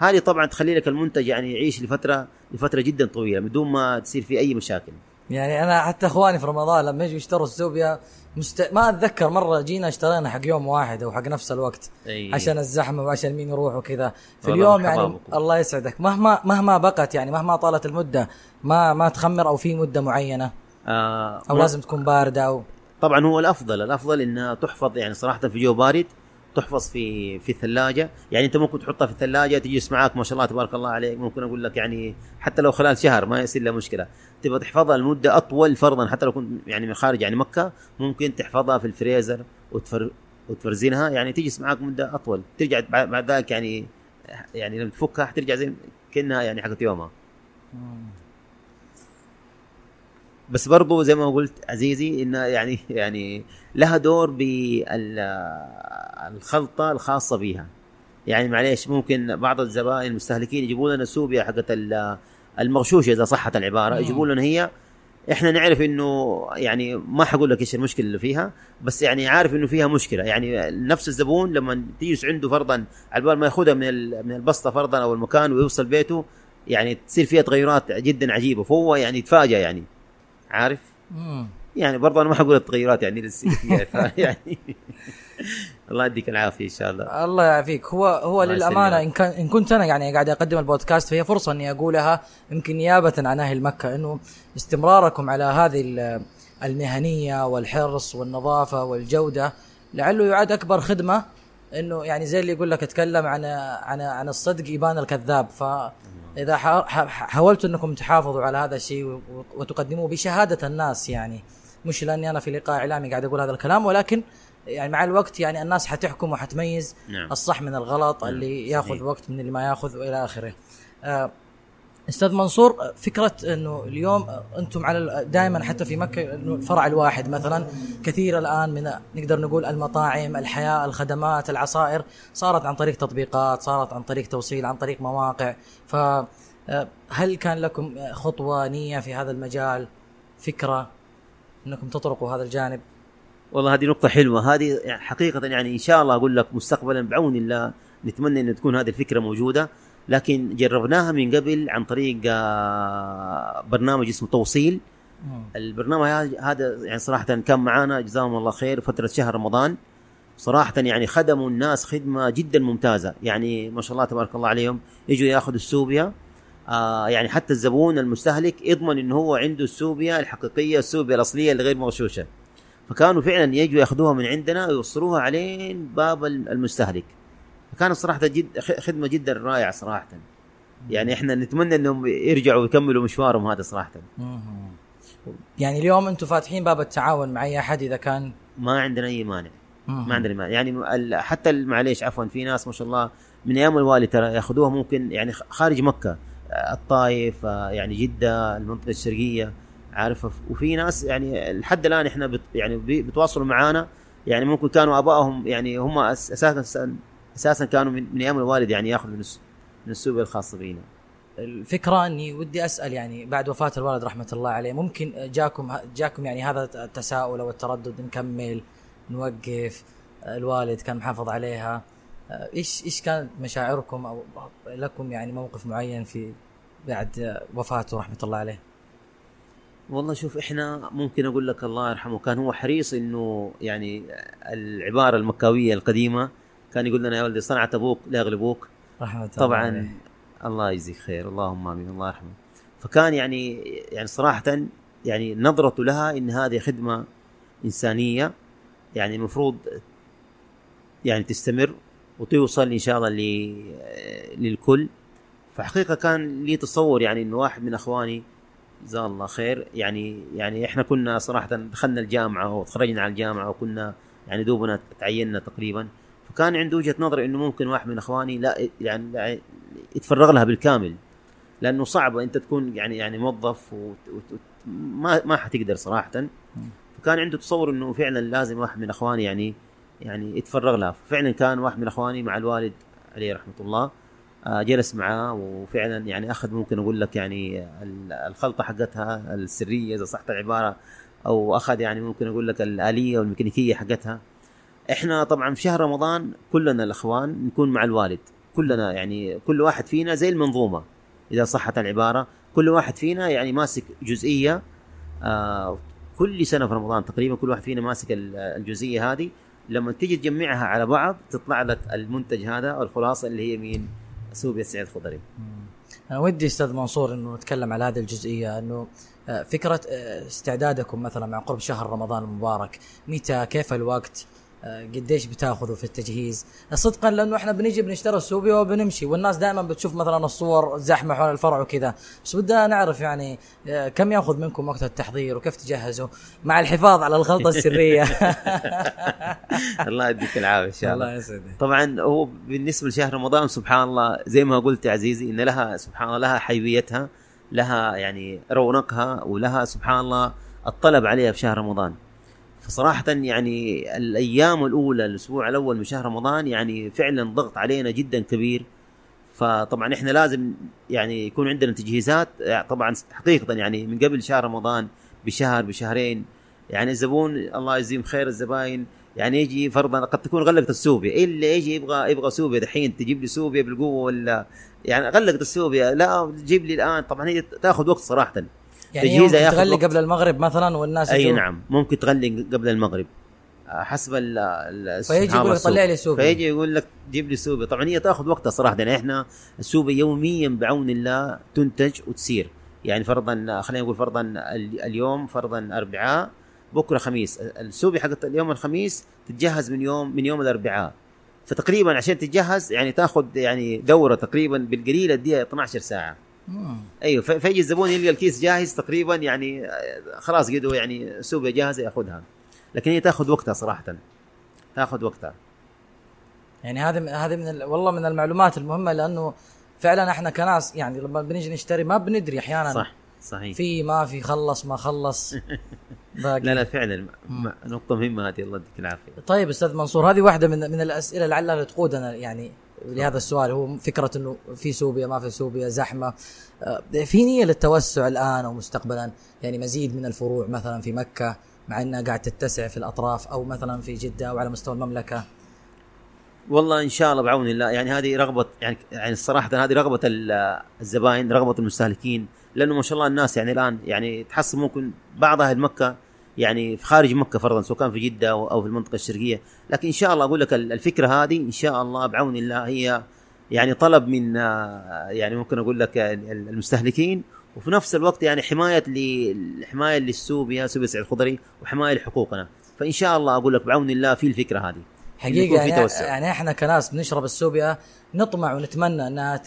هذه طبعا تخلي لك المنتج يعني يعيش لفترة لفترة جدا طويلة بدون ما تصير فيه أي مشاكل. يعني أنا حتى إخواني في رمضان لما يجوا يشتروا السوبيا مست... ما أتذكر مرة جينا اشترينا حق يوم واحد أو حق نفس الوقت أي. عشان الزحمة وعشان مين يروح وكذا. في اليوم يعني حبابكم. الله يسعدك. مهما مهما بقت يعني مهما طالت المدة ما ما تخمر أو في مدة معينة. آه أو لازم تكون باردة أو طبعا هو الأفضل الأفضل إنها تحفظ يعني صراحة في جو بارد. تحفظ في في الثلاجة. يعني أنت ممكن تحطها في الثلاجة تجلس معاك ما شاء الله تبارك الله عليك. ممكن أقول لك يعني حتى لو خلال شهر ما يصير لها مشكلة. تبغى تحفظها لمدة أطول فرضا حتى لو كنت يعني من خارج يعني مكة ممكن تحفظها في الفريزر وتفر وتفرزنها. يعني تجلس معاك مدة أطول. ترجع بعد ذلك يعني يعني لما تفكها حترجع زي كأنها يعني حقت يومها. بس برضو زي ما قلت عزيزي انها يعني يعني لها دور بالخلطه الخاصة بها يعني معليش ممكن بعض الزبائن المستهلكين يجيبوا لنا سوبيا حقت ال- المغشوشه إذا صحت العبارة مم. يجيبوا لنا هي. إحنا نعرف إنه يعني ما حقول لك إيش المشكلة اللي فيها بس يعني عارف إنه فيها مشكلة. يعني نفس الزبون لما تجلس عنده فرضا على بال ما يأخذها من من البسطة فرضا أو المكان ويوصل بيته يعني تصير فيها تغيرات جدا عجيبة. فهو يعني يتفاجئ يعني. عارف؟ مم. يعني برضه أنا ما حقول التغيرات يعني لسه فيها يعني الله يديك العافية إن شاء الله. الله يعافيك. هو هو للأمانة. إن كان إن كنت أنا يعني قاعد أقدم البودكاست فهي فرصة إني أقولها يمكن نيابة عن أهل مكة إنه استمراركم على هذه ال- المهنية والحرص والنظافة والجودة لعله يعد أكبر خدمة إنه يعني زي اللي يقول لك أتكلم عن عن عن الصدق يبان الكذاب. فاذا ح- حاولتوا إنكم تحافظوا على هذا الشيء وتقدموه بشهادة الناس يعني مش لأني أنا في لقاء إعلامي قاعد أقول هذا الكلام ولكن يعني مع الوقت يعني الناس حتحكم وحتميز نعم الصح من الغلط نعم، اللي صحيح. ياخذ وقت من اللي ما ياخذ وإلى آخره. آه، أستاذ منصور فكرة إنه اليوم أنتم على دائما حتى في مكة إنه الفرع الواحد مثلا كثير الآن من نقدر نقول المطاعم، الحياة، الخدمات، العصائر صارت عن طريق تطبيقات، صارت عن طريق توصيل، عن طريق مواقع، ف آه، كان لكم خطوة نية في هذا المجال؟ فكرة إنكم تطرقوا هذا الجانب؟ والله هذه نقطة حلوة هذه حقيقة يعني إن شاء الله أقول لك مستقبلا بعون الله نتمنى أن تكون هذه الفكرة موجودة لكن جربناها من قبل عن طريق آه، برنامج اسمه توصيل. البرنامج هذا- يعني صراحة كان معانا جزاهم الله خير فترة شهر رمضان. صراحة يعني خدموا الناس خدمة جدا ممتازة. يعني ما شاء الله تبارك الله عليهم. يجوا ياخذوا السوبيا. آه يعني حتى الزبون المستهلك يضمن انه هو عنده السوبيا الحقيقية السوبيا الأصلية الغير مغشوشة فكانوا فعلا يجوا ياخذوها من عندنا ويوصلوها علين باب المستهلك. فكانت صراحة جد خدمة جدا رائعة صراحة. يعني إحنا نتمنى إنهم يرجعوا ويكملوا مشوارهم هذا صراحة. مم. يعني اليوم أنتم فاتحين باب التعاون مع أي أحد إذا كان؟ ما عندنا أي مانع. ما عندنا مانع. يعني حتى معليش عفوا في ناس ما شاء الله من أيام الوالي ترى يأخذوها ممكن يعني خارج مكة. آه، الطايف آه، يعني جدة المنطقة الشرقية عارف؟ ف- وفي ناس يعني لحد الآن إحنا بت يعني بي- بيتواصلوا معانا. يعني ممكن كانوا ابائهم يعني هم أساسا أساسا كانوا من, من أيام الوالد يعني ياخذوا من من السوق الخاصة بينا. الفكرة إني ودي أسأل يعني بعد وفاة الوالد رحمة الله عليه ممكن جاكم جاكم يعني هذا التساؤل أو التردد نكمل نوقف الوالد كان محافظ عليها إيش إيش كانت مشاعركم أو لكم يعني موقف معين في بعد وفاته رحمة الله عليه؟ والله شوف إحنا ممكن أقول لك الله يرحمه كان هو حريص إنه يعني العبارة المكاوية القديمة كان يقول لنا يا ولدي صنعت أبوك لا يغلبوك طبعا عليه. الله يجزيك خير. اللهم آمين. الله يرحمه. فكان يعني يعني صراحة يعني نظرته لها إن هذه خدمة إنسانية يعني المفروض يعني تستمر وتوصل إن شاء الله للكل. فحقيقة كان لي تصور يعني إنه واحد من أخواني جزاه الله خير. يعني يعني إحنا كنا صراحة دخلنا الجامعة وتخرجنا على الجامعة وكنا يعني دوبنا تعيننا تقريبا. فكان عنده وجهة نظر إنه ممكن واحد من إخواني لا يعني يتفرغ لها بالكامل لأنه صعب أنت تكون يعني يعني موظف وت- ما حتقدر صراحة. فكان عنده تصور إنه فعلا لازم واحد من إخواني يعني يعني يتفرغ لها. فعلا كان واحد من إخواني مع الوالد عليه رحمة الله آه، جلس معاه وفعلا يعني أخذ ممكن أقول لك يعني ال- الخلطة حقتها السرية إذا صحت العبارة أو أخذ يعني ممكن أقول لك الآلية والميكانيكية حقتها. إحنا طبعا في شهر رمضان كلنا الأخوان نكون مع الوالد. كلنا يعني كل واحد فينا زي المنظومة إذا صحت العبارة. كل واحد فينا يعني ماسك جزئية آه كل سنة في رمضان تقريبا كل واحد فينا ماسك ال- الجزئية هذه. لما تيجي تجمعها على بعض تطلع لك المنتج هذا أو الخلاصة اللي هي مين؟ سوبيا السعيد الخضري. أنا ودي أستاذ منصور إنه نتكلم على هذه الجزئية إنه آه، فكرة آه، استعدادكم مثلا مع قرب شهر رمضان المبارك. متى؟ كيف الوقت؟ قديش بتاخذوا في التجهيز؟ صدقا لأنه إحنا بنيجي بنشتري السوبيا وبنمشي والناس دائما بتشوف مثلا الصور زحمة حول الفرع وكذا. بس بدنا نعرف يعني آه، كم يأخذ منكم وقت التحضير وكيف تجهزوا مع الحفاظ على الخلطه السرية؟ الله يديك العافية إن شاء الله. الله يسعدك. طبعا هو بالنسبة لشهر رمضان سبحان الله زي ما قلت يا عزيزي إن لها سبحان الله لها حيويتها لها يعني رونقها ولها سبحان الله الطلب عليها في شهر رمضان. فصراحة يعني الأيام الأولى الأسبوع الأول من شهر رمضان يعني فعلا ضغط علينا جدا كبير. فطبعا إحنا لازم يعني يكون عندنا تجهيزات طبعا حقيقة يعني من قبل شهر رمضان بشهر بشهرين. يعني الزبون الله يجزيهم خير الزباين يعني يجي فرضا قد تكون غلقت السوبيا اللي يجي يبغى يبغى سوبيا دحين تجيب لي سوبيا بالقوة ولا يعني غلقت السوبيا لا تجيب لي الآن. طبعا هي تاخذ وقت صراحة. يعني ياخذ تغلي وقت. قبل المغرب مثلا والناس أي نعم ممكن تغلي قبل المغرب آه، حسب ال ال- فيجي يقول لك طلع لي. سوبيا. فيجي يقول لك جيب لي سوبيا طبعا هي تأخذ وقتها صراحة يعني إحنا السوبيا يوميا بعون الله تنتج وتسير يعني فرضا خلينا نقول فرضا ال- اليوم فرضا اربعاء بكرة خميس السوبيا حقت اليوم الخميس تتجهز من يوم من يوم الأربعاء فتقريبا عشان تتجهز يعني تأخذ يعني دورة تقريبا بالقليل اديها 12 ساعة. أيوه ف- فيجي الزبون يلقى الكيس جاهز تقريبا يعني آه، خلاص قدوا يعني سوبيا جاهزة يأخذها. لكن هي تأخذ وقتها صراحة. تأخذ وقتها. يعني هذه هذه من ال- والله من المعلومات المهمة لأنه فعلا إحنا كناس يعني لما بنيجي نشتري ما بندري أحيانا. صح صحيح. في ما في خلص ما خلص. باقي. لا لا فعلا نقطة مهمة هذه الله يديك العافية. طيب أستاذ منصور هذه واحدة من من الأسئلة لعلها تقودنا يعني. لهذا السؤال هو فكرة إنه في سوبيا ما في سوبيا زحمة. آه، في نية للتوسع الآن أو مستقبلا؟ يعني مزيد من الفروع مثلا في مكة مع إنها قاعد تتسع في الأطراف أو مثلا في جدة أو على مستوى المملكة؟ والله إن شاء الله بعون الله. يعني هذه رغبة يعني يعني الصراحه هذه رغبة ال- الزباين رغبة المستهلكين لأنه ما شاء الله الناس يعني الآن يعني تحصل ممكن بعض أهل مكة يعني في خارج مكة فرضا سواء كان في جدة أو في المنطقة الشرقية. لكن إن شاء الله أقول لك ال- الفكرة هذه إن شاء الله بعون الله هي يعني طلب من آه، يعني ممكن أقول لك ال- ال- المستهلكين. وفي نفس الوقت يعني حماية لحمايه للسوبيا سوبيا السعيد الخضري وحماية لحقوقنا. فإن شاء الله أقول لك بعون الله في الفكرة هذه. حقيقة يعني, توسع. يعني إحنا كناس بنشرب السوبيا نطمع ونتمنى إنها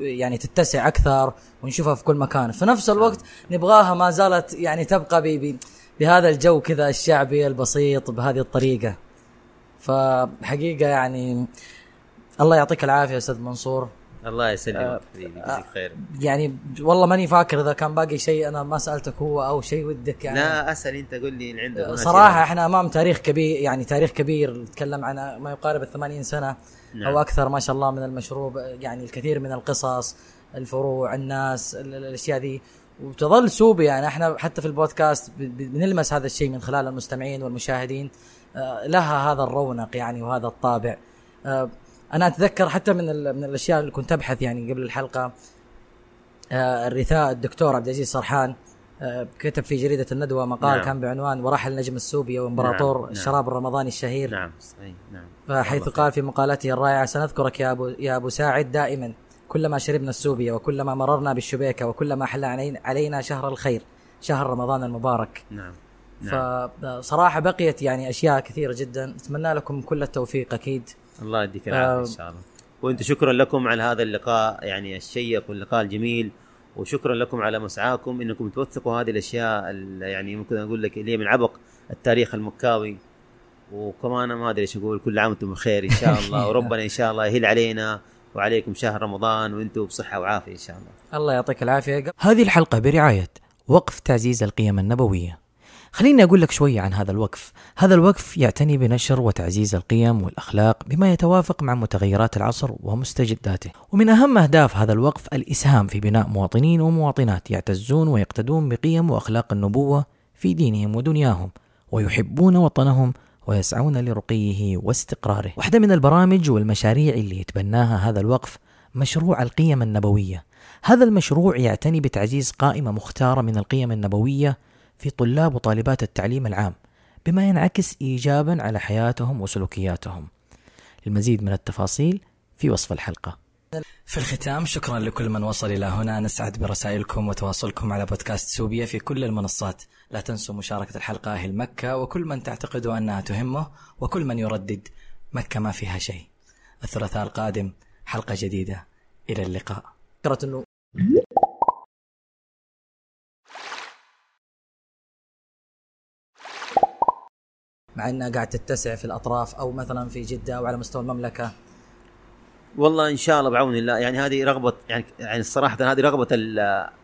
يعني تتسع أكثر ونشوفها في كل مكان. في نفس الوقت نبغاها ما زالت يعني تبقى ب- ب- بهذا الجو كذا الشعبي البسيط بهذه الطريقة. فحقيقة يعني الله يعطيك العافية أستاذ منصور. الله يسلمك. حبيبي يجزيك خير. يعني والله ماني فاكر إذا كان باقي شيء أنا ما سألتك هو أو شيء ودك يعني. لا أسأل أنت قول لي اللي عندك. صراحة إحنا أمام تاريخ كبير يعني تاريخ كبير نتكلم عن ما يقارب ال 80 سنة نعم. أو أكثر ما شاء الله من المشروب يعني الكثير من القصص الفروع الناس ال- ال- الأشياء ذي. وتظل سوبي يعني. إحنا حتى في البودكاست بنلمس هذا الشيء من خلال المستمعين والمشاهدين. آه، لها هذا الرونق يعني وهذا الطابع. آه، أنا أتذكر حتى من من الأشياء اللي كنت أبحث يعني قبل الحلقة آه، الرثاء الدكتور عبد العزيز سرحان كتب في جريدة الندوة مقال نعم. كان بعنوان ورحل نجم السوبيا وإمبراطور نعم، نعم. الشراب الرمضاني الشهير نعم صحيح نعم. فحيث قال في مقالته الرائعة سنذكرك يا ابو يا أبو ساعد دائما كلما شربنا السوبيا وكلما مررنا بالشبيكة وكلما حل علينا- شهر الخير شهر رمضان المبارك. نعم نعم. فصراحه بقيت يعني أشياء كثيرة جدا. أتمنى لكم كل التوفيق أكيد. الله يديك العافية إن شاء الله. وأنتم شكرا لكم على هذا اللقاء يعني الشيق واللقاء الجميل وشكرا لكم على مسعاكم إنكم توثقوا هذه الأشياء ال- يعني ممكن أقول لك اللي من عبق التاريخ المكاوي. وكمان ما أدري إيش أقول كل عام وأنتم بخير إن شاء الله. وربنا إن شاء الله يهل علينا. وعليكم شهر رمضان وأنتم بصحة وعافية إن شاء الله. الله يعطيك العافية. هذه الحلقة برعاية وقف تعزيز القيم النبوية. خليني أقول لك شوية عن هذا الوقف. هذا الوقف يعتني بنشر وتعزيز القيم والأخلاق بما يتوافق مع متغيرات العصر ومستجداته. ومن أهم أهداف هذا الوقف الإسهام في بناء مواطنين ومواطنات يعتزون ويقتدون بقيم وأخلاق النبوة في دينهم ودنياهم ويحبون وطنهم ويسعون لرقيه واستقراره. واحدة من البرامج والمشاريع اللي يتبناها هذا الوقف مشروع القيم النبوية. هذا المشروع يعتني بتعزيز قائمة مختارة من القيم النبوية في طلاب وطالبات التعليم العام بما ينعكس إيجابا على حياتهم وسلوكياتهم. للمزيد من التفاصيل في وصف الحلقة. في الختام شكرا لكل من وصل إلى هنا. نسعد برسائلكم وتواصلكم على بودكاست سوبيا في كل المنصات. لا تنسوا مشاركة الحلقة أهل مكة وكل من تعتقدوا أنها تهمه وكل من يردد مكة ما فيها شيء. الثلاثاء القادم حلقة جديدة. إلى اللقاء. فكرة أنه مع إنها قاعد تتسع في الأطراف أو مثلا في جدة أو على مستوى المملكة. والله إن شاء الله بعون الله. يعني هذه رغبه يعني يعني الصراحه هذه رغبة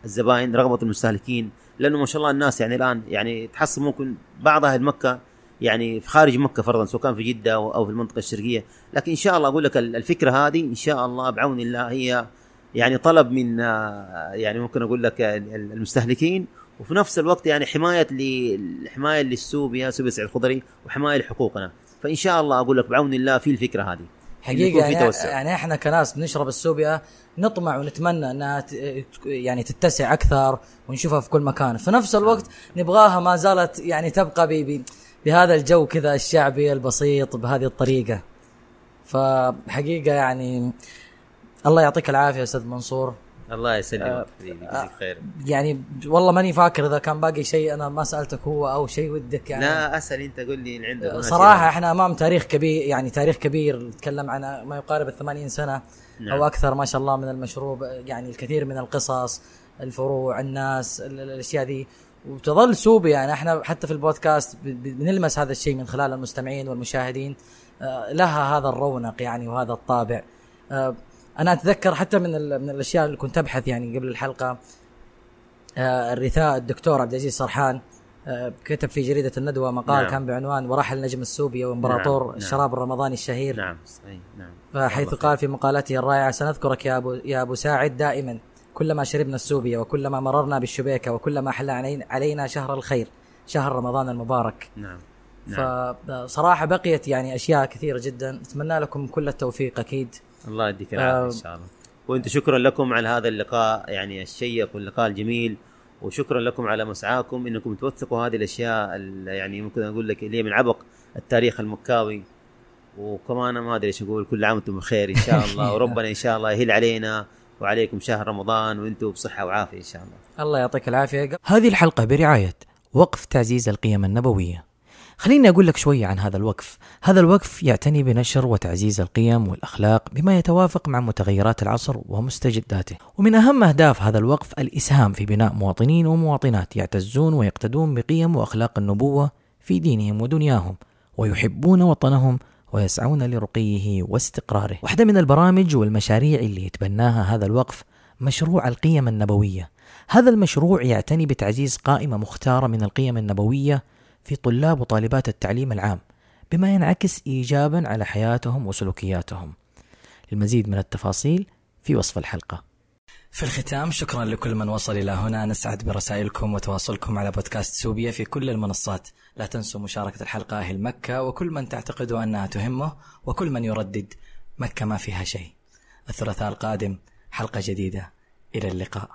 الزباين رغبة المستهلكين. لأنه ما شاء الله الناس يعني الآن يعني تحصل ممكن بعض أهل مكة يعني في خارج مكة فرضا سواء كان في جدة أو في المنطقة الشرقية. لكن إن شاء الله أقول لك الفكرة هذه إن شاء الله بعون الله هي يعني طلب من يعني ممكن أقول لك المستهلكين. وفي نفس الوقت يعني حماية لحمايه للسوبيا سوبيا السعيد الخضري وحماية لحقوقنا. فإن شاء الله أقول لك بعون الله في الفكرة هذه. حقيقة يعني, توسع. يعني إحنا كناس بنشرب السوبيا نطمع ونتمنى إنها يعني تتسع أكثر ونشوفها في كل مكان. في نفس الوقت نبغاها ما زالت يعني تبقى بهذا الجو كذا الشعبي البسيط بهذه الطريقة. فحقيقة يعني الله يعطيك العافية أستاذ منصور. الله يسلمك يجزيك آه خير. يعني والله ماني فاكر إذا كان باقي شيء أنا ما سألتك هو أو شيء ودك يعني. لا أسأل أنت قول لي اللي عندك صراحة إحنا أمام تاريخ كبير يعني تاريخ كبير نتكلم عن ما يقارب ال 80 سنه نعم. أو أكثر ما شاء الله من المشروب يعني الكثير من القصص الفروع الناس الأشياء ذي. وتظل سوبي يعني إحنا حتى في البودكاست بنلمس هذا الشيء من خلال المستمعين والمشاهدين. آه، لها هذا الرونق يعني وهذا الطابع. آه، أنا أتذكر حتى من من الأشياء اللي كنت أبحث يعني قبل الحلقة آه، الرثاء الدكتور عبد العزيز سرحان آه، كتب في جريدة الندوة مقال نعم. كان بعنوان ورحل نجم السوبيا وإمبراطور نعم. نعم. الشراب الرمضاني الشهير نعم صحيح نعم فحيث قال في مقالته الرائعة سنذكرك يا أبو, يا أبو ساعد دائما كلما شربنا السوبيا وكلما مررنا بالشبيكة وكلما حل علينا شهر الخير شهر رمضان المبارك نعم نعم. فصراحة بقيت يعني أشياء كثيرة جدا أتمنى لكم كل التوفيق أكيد الله يديك العافية إن شاء الله وأنتم شكرا لكم على هذا اللقاء يعني الشيق واللقاء الجميل وشكرا لكم على مسعاكم إنكم توثقوا هذه الأشياء يعني ممكن أقول لك اللي هي من عبق التاريخ المكاوي وكمان ما أدري إيش أقول كل عام وأنتم بخير إن شاء الله وربنا إن شاء الله يهل علينا وعليكم شهر رمضان وأنتم بصحة وعافية إن شاء الله. الله يعطيك العافية. هذه الحلقة برعاية وقف تعزيز القيم النبوية. خليني أقول لك شوية عن هذا الوقف. هذا الوقف يعتني بنشر وتعزيز القيم والأخلاق بما يتوافق مع متغيرات العصر ومستجداته. ومن أهم أهداف هذا الوقف الإسهام في بناء مواطنين ومواطنات يعتزون ويقتدون بقيم وأخلاق النبوة في دينهم ودنياهم ويحبون وطنهم ويسعون لرقيه واستقراره. واحدة من البرامج والمشاريع اللي يتبناها هذا الوقف مشروع القيم النبوية. هذا المشروع يعتني بتعزيز قائمة مختارة من القيم النبوية في طلاب وطالبات التعليم العام بما ينعكس ايجابا على حياتهم وسلوكياتهم. للمزيد من التفاصيل في وصف الحلقة. في الختام شكرا لكل من وصل إلى هنا. نسعد برسائلكم وتواصلكم على بودكاست سوبيا في كل المنصات. لا تنسوا مشاركة الحلقة أهل مكة وكل من تعتقدوا أنها تهمه وكل من يردد مكة ما فيها شيء. الثلاثاء القادم حلقة جديدة. إلى اللقاء.